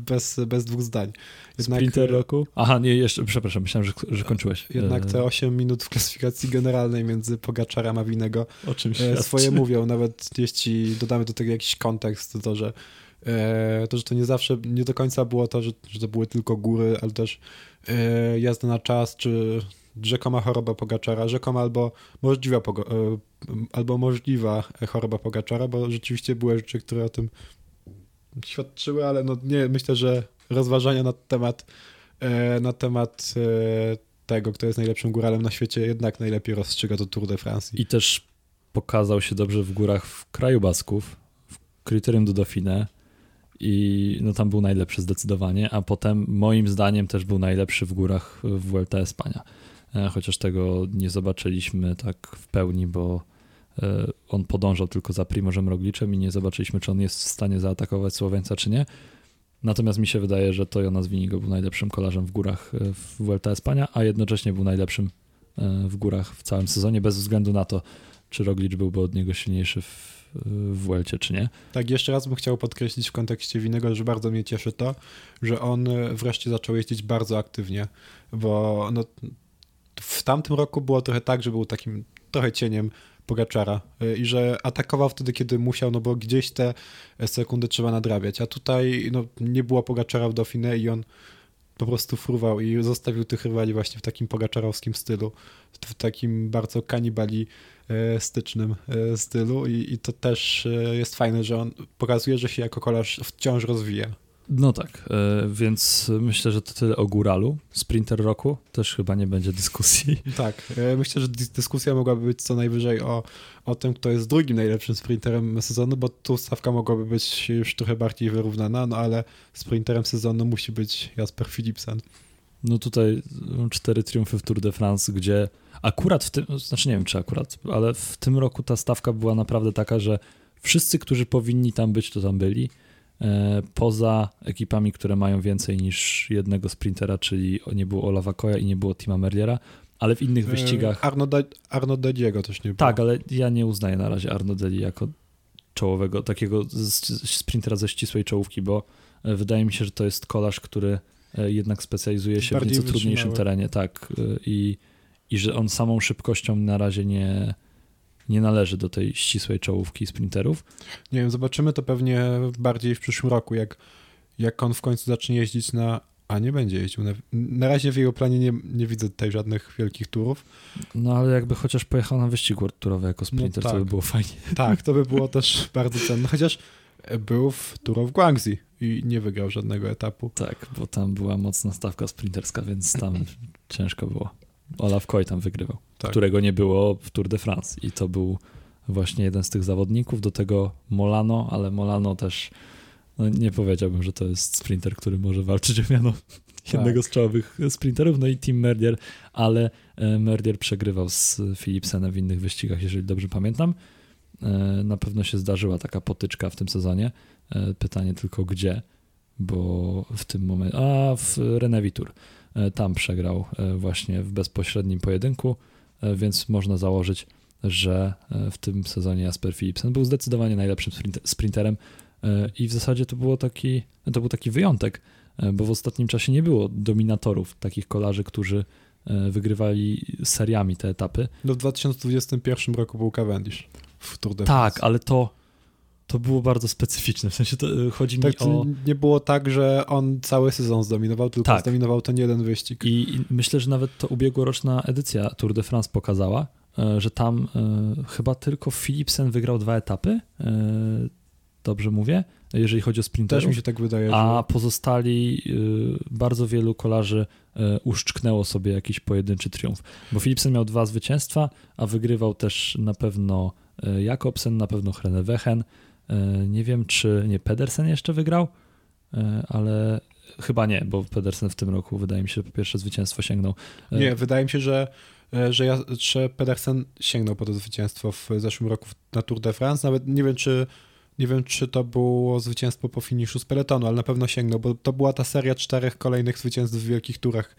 bez, bez dwóch zdań. Jednak, Sprinter roku? Aha, nie, jeszcze, przepraszam, myślałem, że, że kończyłeś. jednak E, te 8 minut w klasyfikacji generalnej między Pogaczarem a Winego o czym e, świadczy. swoje mówią, nawet jeśli dodamy do tego jakiś kontekst, to że e, to, że to nie zawsze, nie do końca było to, że, że to były tylko góry, ale też jazda na czas, czy rzekoma choroba Pogaczara, rzekoma albo możliwa, e, albo możliwa choroba Pogaczara, bo rzeczywiście były rzeczy, które o tym świadczyły, ale no nie, myślę, że rozważania na temat e, na temat e, tego, kto jest najlepszym góralem na świecie, jednak najlepiej rozstrzyga to Tour de France. I też pokazał się dobrze w górach w kraju Basków, w Kryterium do Dauphine i no tam był najlepszy zdecydowanie, a potem moim zdaniem też był najlepszy w górach w Vuelta Espania. E, Chociaż tego nie zobaczyliśmy tak w pełni, bo on podążał tylko za Primożem Rogliczem i nie zobaczyliśmy, czy on jest w stanie zaatakować Słoweńca, czy nie. Natomiast mi się wydaje, że to Jonas Winigo był najlepszym kolarzem w górach w Vuelta Espania, a jednocześnie był najlepszym w górach w całym sezonie, bez względu na to, czy Roglicz byłby od niego silniejszy w, w Vuelcie, czy nie. Tak, jeszcze raz bym chciał podkreślić w kontekście Winego, że bardzo mnie cieszy to, że on wreszcie zaczął jeździć bardzo aktywnie, bo no, w tamtym roku było trochę tak, że był takim trochę cieniem Pogaczara i że atakował wtedy, kiedy musiał, no bo gdzieś te sekundy trzeba nadrabiać, a tutaj no, nie było Pogaczara w Dauphiné i on po prostu fruwał i zostawił tych rywali właśnie w takim pogaczarowskim stylu, w takim bardzo kanibalistycznym e, stylu i, i to też e, jest fajne, że on pokazuje, że się jako kolarz wciąż rozwija. No tak, e, więc myślę, że to tyle o Góralu. Sprinter roku też chyba nie będzie dyskusji. Tak, myślę, że dyskusja mogłaby być co najwyżej o, o tym, kto jest drugim najlepszym sprinterem sezonu, bo tu stawka mogłaby być już trochę bardziej wyrównana, no ale sprinterem sezonu musi być Jasper Philipsen. No tutaj cztery triumfy w Tour de France, gdzie akurat w tym, znaczy nie wiem czy akurat, ale w tym roku ta stawka była naprawdę taka, że wszyscy, którzy powinni tam być, to tam byli E, poza ekipami, które mają więcej niż jednego sprintera, czyli nie było Olawa Koja i nie było Tima Merliera, ale w innych e, wyścigach... Arno, De, Arno Dediego też nie było. Tak, ale ja nie uznaję na razie Arno Dedi jako czołowego, takiego sprintera ze ścisłej czołówki, bo e, wydaje mi się, że to jest kolarz, który jednak specjalizuje się Bardziej w nieco trudniejszym terenie, tak, i, i że on samą szybkością na razie nie, nie należy do tej ścisłej czołówki sprinterów. Nie wiem, zobaczymy to pewnie bardziej w przyszłym roku, jak, jak on w końcu zacznie jeździć na. A nie będzie jeździł. Na, na razie w jego planie nie, nie widzę tutaj żadnych wielkich turów. No ale jakby chociaż pojechał na wyścig World Tourowy jako sprinter, no, tak. to by było fajnie. Tak, to by było też bardzo cenne. Chociaż był w Tour of Guangxi i nie wygrał żadnego etapu. Tak, bo tam była mocna stawka sprinterska, więc tam ciężko było. Olaf Koy tam wygrywał, tak. którego nie było w Tour de France i to był właśnie jeden z tych zawodników, do tego Molano, ale Molano też no nie powiedziałbym, że to jest sprinter, który może walczyć o miano tak. jednego z czołowych sprinterów, no i Tim Merdier, ale e, Merdier przegrywał z Philipsenem w innych wyścigach, jeżeli dobrze pamiętam. E, na pewno się zdarzyła taka potyczka w tym sezonie. E, pytanie tylko gdzie, bo w tym momencie, a w Renevitur E, tam przegrał e, właśnie w bezpośrednim pojedynku, e, więc można założyć, że w tym sezonie Jasper Philipsen był zdecydowanie najlepszym sprinterem i w zasadzie to, było taki, to był taki wyjątek, bo w ostatnim czasie nie było dominatorów, takich kolarzy, którzy wygrywali seriami te etapy. No w 2021 roku był Cavendish w Tour de France. Tak, ale to to było bardzo specyficzne. W sensie to, y, chodzi mi tak, o. Nie było tak, że on cały sezon zdominował, tylko tak. zdominował ten jeden wyścig. I, I, myślę, że nawet to ubiegłoroczna edycja Tour de France pokazała, e, że tam e, chyba tylko Philipsen wygrał dwa etapy. Dobrze mówię, jeżeli chodzi o sprinterów. Też mi się tak wydaje. A że... pozostali bardzo wielu kolarzy uszczknęło sobie jakiś pojedynczy triumf. Bo Philipsen miał dwa zwycięstwa, a wygrywał też na pewno Jakobsen, na pewno Hrenewechen. E, nie wiem, czy nie Pedersen jeszcze wygrał, e, ale chyba nie, bo Pedersen w tym roku wydaje mi się, że po pierwsze zwycięstwo sięgnął. E, nie, wydaje mi się, że, że, ja, że Pedersen sięgnął po to zwycięstwo w zeszłym roku na Tour de France. Nawet nie wiem, czy nie wiem, czy to było zwycięstwo po finiszu z peletonu, ale na pewno sięgnął, bo to była ta seria czterech kolejnych zwycięstw w wielkich turach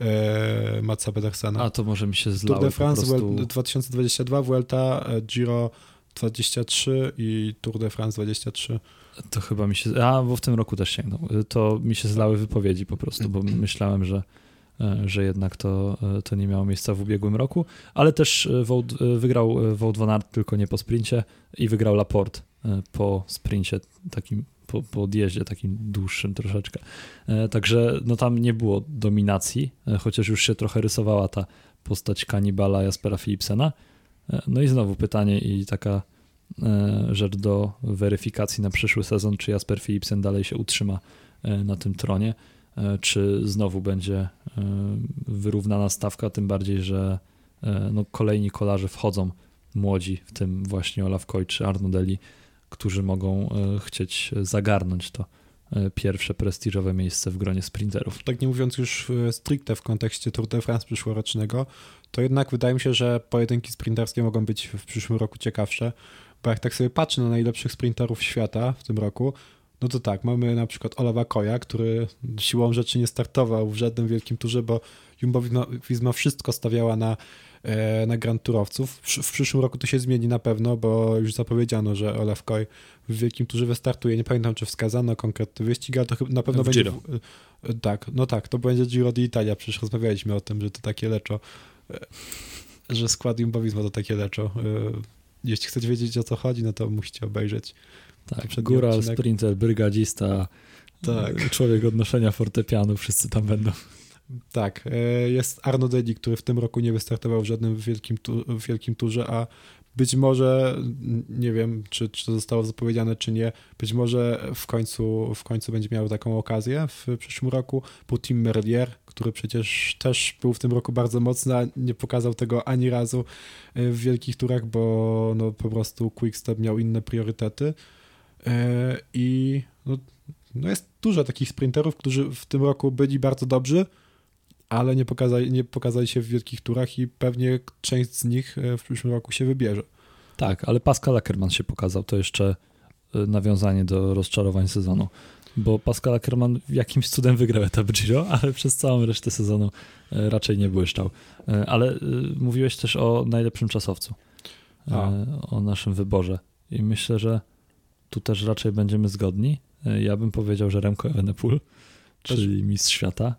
e, Matsa Pedersena. A to może mi się zlało Tour de France prostu... 2022, Vuelta, Giro 23 i Tour de France 23. To chyba mi się. A, bo w tym roku też sięgnął. To mi się zlały wypowiedzi po prostu, bo myślałem, że, e, że jednak to, e, to nie miało miejsca w ubiegłym roku. Ale też e, Wout, wygrał Wout van Aert tylko nie po sprincie i wygrał Laporte po sprincie takim. Po, po odjeździe takim dłuższym troszeczkę. Także no tam nie było dominacji, chociaż już się trochę rysowała ta postać kanibala Jaspera Philipsena no i znowu pytanie i taka e, rzecz do weryfikacji na przyszły sezon, czy Jasper Philipsen dalej się utrzyma e, na tym tronie, czy znowu będzie wyrównana stawka, tym bardziej, że no, kolejni kolarze wchodzą młodzi, w tym właśnie Olaf Koy czy Arno Deli, którzy mogą chcieć zagarnąć to. e, pierwsze prestiżowe miejsce w gronie sprinterów. Tak nie mówiąc już e, stricte w kontekście Tour de France przyszłorocznego, to jednak wydaje mi się, że pojedynki sprinterskie mogą być w przyszłym roku ciekawsze, bo jak tak sobie patrzę na najlepszych sprinterów świata w tym roku, no to tak, mamy na przykład Olawa Koja, który siłą rzeczy nie startował w żadnym wielkim turze, bo Jumbo Visma wszystko stawiała na, na Grand Turowców. W, przyszłym roku to się zmieni na pewno, bo już zapowiedziano, że Olaf Koj w wielkim turze wystartuje. Nie pamiętam, czy wskazano konkretny wyścig, ale to na pewno w będzie... Giro. E, tak, no tak, to będzie Giro d'Italia, przecież rozmawialiśmy o tym, że to takie leczo, e, że skład Jumbo to takie leczo. Jeśli chcecie wiedzieć o co chodzi, no to musicie obejrzeć tak, góral, odcinek. sprinter, brygadzista, tak. człowiek odnoszenia fortepianu, wszyscy tam będą. Tak, e, jest Arno Dedi, który w tym roku nie wystartował w żadnym wielkim, tu, wielkim turze, a być może, nie wiem, czy, czy to zostało zapowiedziane, czy nie, być może w końcu, w końcu będzie miał taką okazję w przyszłym roku. Był Tim Merlier, który przecież też był w tym roku bardzo mocny, a nie pokazał tego ani razu e, w wielkich turach, bo no, po prostu Quickstep miał inne priorytety. E, I no, no jest dużo takich sprinterów, którzy w tym roku byli bardzo dobrzy, ale nie pokazali, nie pokazali się w wielkich turach i pewnie część z nich e, w przyszłym roku się wybierze. Tak, ale Pascal Ackermann się pokazał. To jeszcze e, nawiązanie do rozczarowań sezonu, bo Pascal Ackermann jakimś cudem wygrał etap Giro, ale przez całą resztę sezonu raczej nie błyszczał. Ale mówiłeś też o najlepszym czasowcu, A. o naszym wyborze i myślę, że tu też raczej będziemy zgodni. E, ja bym powiedział, że Remco Evenepoel, czyli mistrz świata.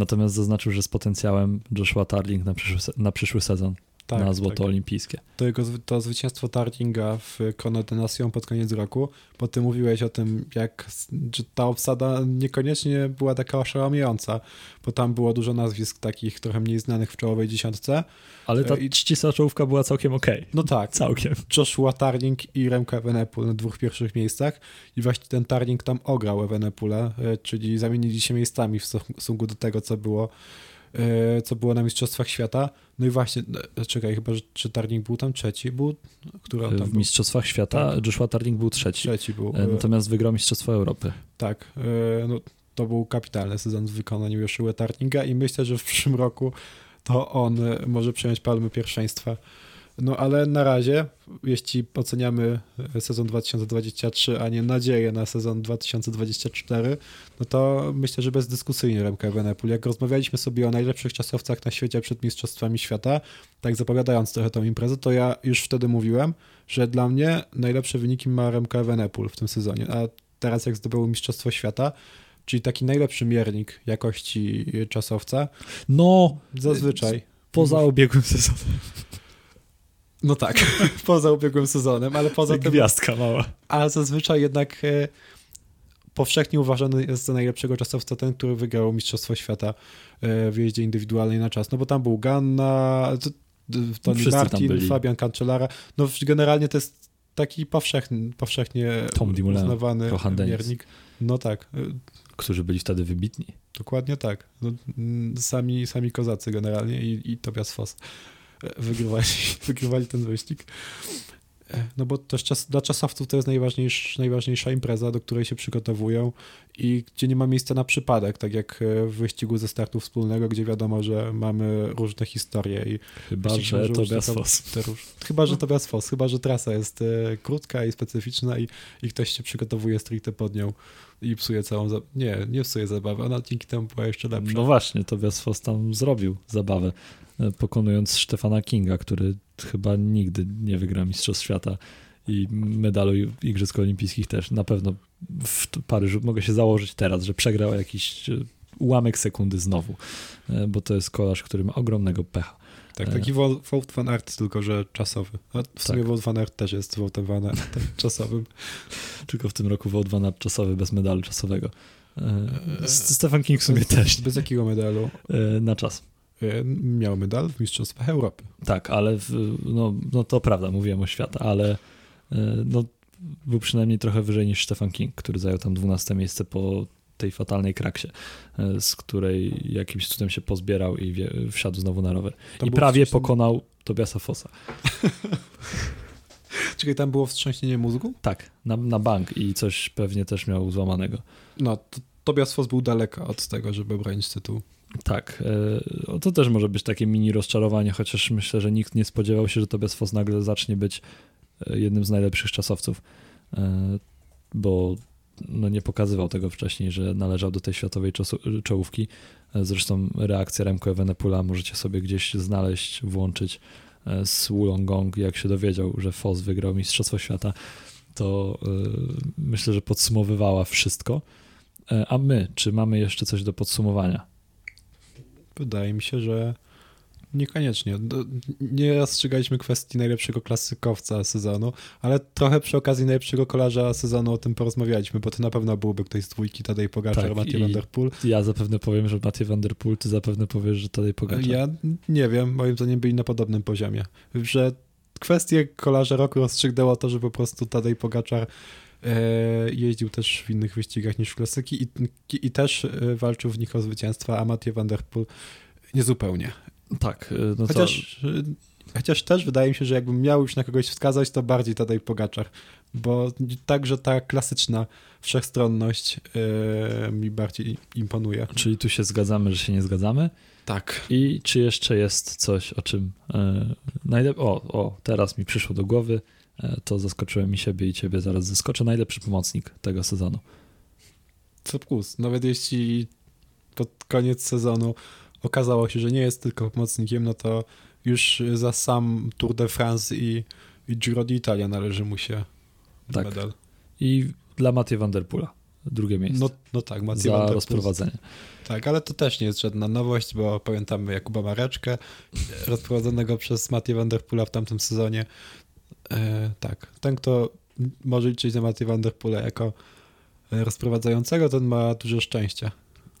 Natomiast zaznaczył, że z potencjałem Joshua Tarling na przyszły, na przyszły sezon tak, na złoto tak. olimpijskie. To jego to zwycięstwo Tartinga w Konodenacją pod koniec roku, bo ty mówiłeś o tym, jak że ta obsada niekoniecznie była taka oszałamiająca, bo tam było dużo nazwisk takich trochę mniej znanych w czołowej dziesiątce. Ale ta I... ścisła czołówka była całkiem okej. Okay. No tak. Całkiem. Joshua Tarling i Remco Evenepoel na dwóch pierwszych miejscach i właśnie ten Tarling tam ograł Evenepoela, e, czyli zamienili się miejscami w stosunku do tego, co było E, co było na Mistrzostwach Świata. No i właśnie, e, czekaj, chyba, że czy Tarning był tam trzeci? Był, który tam w Mistrzostwach Świata tak. Joshua Tarning był trzeci. Trzeci był. E, natomiast wygrał Mistrzostwo Europy. Tak, no, to był kapitalny sezon w wykonaniu Joshua Tarninga i myślę, że w przyszłym roku to on może przejąć palmy pierwszeństwa no ale na razie, jeśli oceniamy sezon 2023, a nie nadzieję na sezon 2024, no to myślę, że bezdyskusyjnie Remka Evenepoel. Jak rozmawialiśmy sobie o najlepszych czasowcach na świecie przed Mistrzostwami Świata, tak zapowiadając trochę tą imprezę, to ja już wtedy mówiłem, że dla mnie najlepsze wyniki ma Remka Evenepoel w tym sezonie, a teraz jak zdobył Mistrzostwo Świata, czyli taki najlepszy miernik jakości czasowca. No, zazwyczaj. Poza ubiegłym sezonem. No tak, poza ubiegłym sezonem, ale poza tym... Gwiazdka mała. Ale zazwyczaj jednak e, powszechnie uważany jest za najlepszego czasowca ten, który wygrał Mistrzostwo Świata e, w jeździe indywidualnej na czas. No bo tam był Ganna, Tony Martin, Fabian Cancellara. No generalnie to jest taki powszechny, powszechnie Tom uznawany miernik. No tak. E, Którzy byli wtedy wybitni. Dokładnie tak. No, sami, sami kozacy generalnie i, i Tobias Foss wygrywali, wygrywali ten wyścig. No bo też czas, dla czasowców to jest najważniejsza, najważniejsza impreza, do której się przygotowują i gdzie nie ma miejsca na przypadek, tak jak w wyścigu ze startu wspólnego, gdzie wiadomo, że mamy różne historie. I chyba, że to Fos. Chyba, że to Fos, chyba, że trasa jest e, krótka i specyficzna i, i ktoś się przygotowuje stricte pod nią i psuje całą Nie, nie psuje zabawę, ona dzięki temu była jeszcze lepsza. No właśnie, to Fos tam zrobił zabawę. E, pokonując Stefana Kinga, który chyba nigdy nie wygra Mistrzostw Świata i medalu Igrzysk Olimpijskich też. Na pewno w Paryżu mogę się założyć teraz, że przegrał jakiś e, ułamek sekundy znowu, e, bo to jest kolarz, który ma ogromnego pecha. Tak, taki Wout van Aert, tylko że czasowy. A w tak. sumie Wout van Aert też jest Woutem van Aert czasowym. tylko w tym roku Wout van Aert czasowy bez medalu czasowego. Stefan King w sumie też. Bez jakiego medalu? Na czas. E, miał medal w Mistrzostwach Europy. Tak, ale w, no, no to prawda, mówiłem o świata, ale e, no, był przynajmniej trochę wyżej niż Stefan King, który zajął tam 12 miejsce po tej fatalnej kraksie, e, z której jakimś cudem się pozbierał i wie, wsiadł znowu na rower. To I prawie pokonał Tobiasa Fossa. Czyli tam było wstrząśnienie mózgu? Tak, na, na bank i coś pewnie też miał złamanego. No, to Tobias Foss był daleko od tego, żeby bronić tytuł. Tak, e, to też może być takie mini rozczarowanie, chociaż myślę, że nikt nie spodziewał się, że Tobias Foss nagle zacznie być e, jednym z najlepszych czasowców, e, bo no nie pokazywał tego wcześniej, że należał do tej światowej czołówki. Zresztą reakcja Remco Evenepoela możecie sobie gdzieś znaleźć, włączyć z Wulongong, jak się dowiedział, że Foss wygrał Mistrzostwo Świata, to myślę, że podsumowywała wszystko. A my, czy mamy jeszcze coś do podsumowania? Wydaje mi się, że niekoniecznie. Nie rozstrzygaliśmy kwestii najlepszego klasykowca sezonu, ale trochę przy okazji najlepszego kolarza sezonu o tym porozmawialiśmy, bo to na pewno byłby ktoś z dwójki Tadej Pogaczar, tak, Mathieu Van Der Poel. Ja zapewne powiem, że Mathieu Van Der Poel, ty zapewne powiesz, że Tadej Pogaczar. Ja nie wiem, moim zdaniem byli na podobnym poziomie, że kwestię kolarza roku rozstrzygnęło to, że po prostu Tadej Pogaczar jeździł też w innych wyścigach niż w klasyki i, i też e, walczył w nich o zwycięstwa, a Mathieu van der Poel niezupełnie. Tak. E, no chociaż, to... chociaż też wydaje mi się, że jakbym miał już na kogoś wskazać, to bardziej Tadej Pogaczar, bo także ta klasyczna wszechstronność yy, mi bardziej imponuje. Czyli tu się zgadzamy, że się nie zgadzamy? Tak. I czy jeszcze jest coś, o czym yy, najlepiej... O, o, teraz mi przyszło do głowy E, to zaskoczyłem i siebie i ciebie zaraz zaskoczę. Najlepszy pomocnik tego sezonu. Co plus, nawet jeśli pod koniec sezonu okazało się, że nie jest tylko pomocnikiem, no to już za sam Tour de France i, i Giro d'Italia należy mu się tak. medal. I dla Mathieu van der drugie miejsce. No, no tak, Mathieu Za van der rozprowadzenie. Tak, ale to też nie jest żadna nowość, bo pamiętamy Jakuba Mareczkę, rozprowadzonego przez Mathieu van der w tamtym sezonie. E, tak, ten, kto może liczyć na Matthew Van Der Poole jako e, rozprowadzającego, ten ma dużo szczęścia.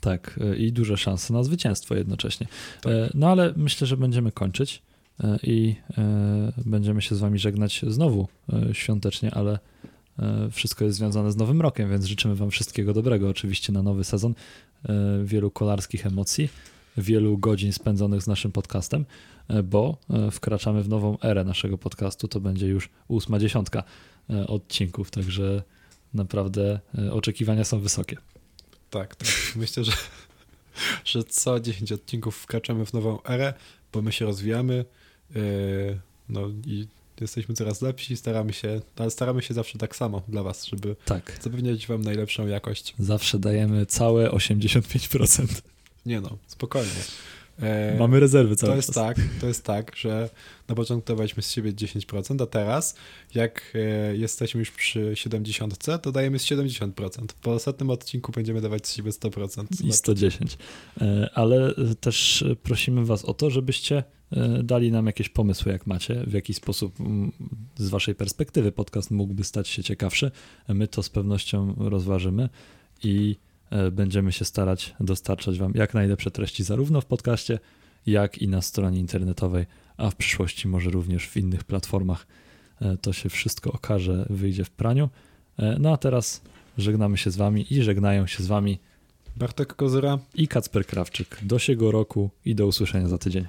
Tak, e, i duże szanse na zwycięstwo jednocześnie. Tak. No ale myślę, że będziemy kończyć i będziemy się z wami żegnać znowu świątecznie, ale wszystko jest związane z nowym rokiem, więc życzymy wam wszystkiego dobrego oczywiście na nowy sezon, wielu kolarskich emocji, wielu godzin spędzonych z naszym podcastem, e, bo e, wkraczamy w nową erę naszego podcastu. To będzie już ósma dziesiątka e, odcinków, także naprawdę oczekiwania są wysokie. Tak, tak. Myślę, że, że co 10 odcinków wkraczamy w nową erę, bo my się rozwijamy. No i jesteśmy coraz lepsi, staramy się, ale staramy się zawsze tak samo dla Was, żeby tak. zapewniać Wam najlepszą jakość. Zawsze dajemy całe 85%. Nie no, spokojnie. E, Mamy rezerwy cały to jest tak, To jest tak, że na początku dawaliśmy z siebie 10%, a teraz jak e, jesteśmy już przy 70, to dajemy z 70%. Po ostatnim odcinku będziemy dawać z siebie 100%. I 110. E, ale też prosimy was o to, żebyście dali nam jakieś pomysły, jak macie, w jaki sposób z waszej perspektywy podcast mógłby stać się ciekawszy. My to z pewnością rozważymy i będziemy się starać dostarczać Wam jak najlepsze treści zarówno w podcaście, jak i na stronie internetowej, a w przyszłości może również w innych platformach. E, to się wszystko okaże, wyjdzie w praniu. E, no a teraz żegnamy się z Wami i żegnają się z Wami Bartek Kozyra i Kacper Krawczyk. Do siego roku i do usłyszenia za tydzień.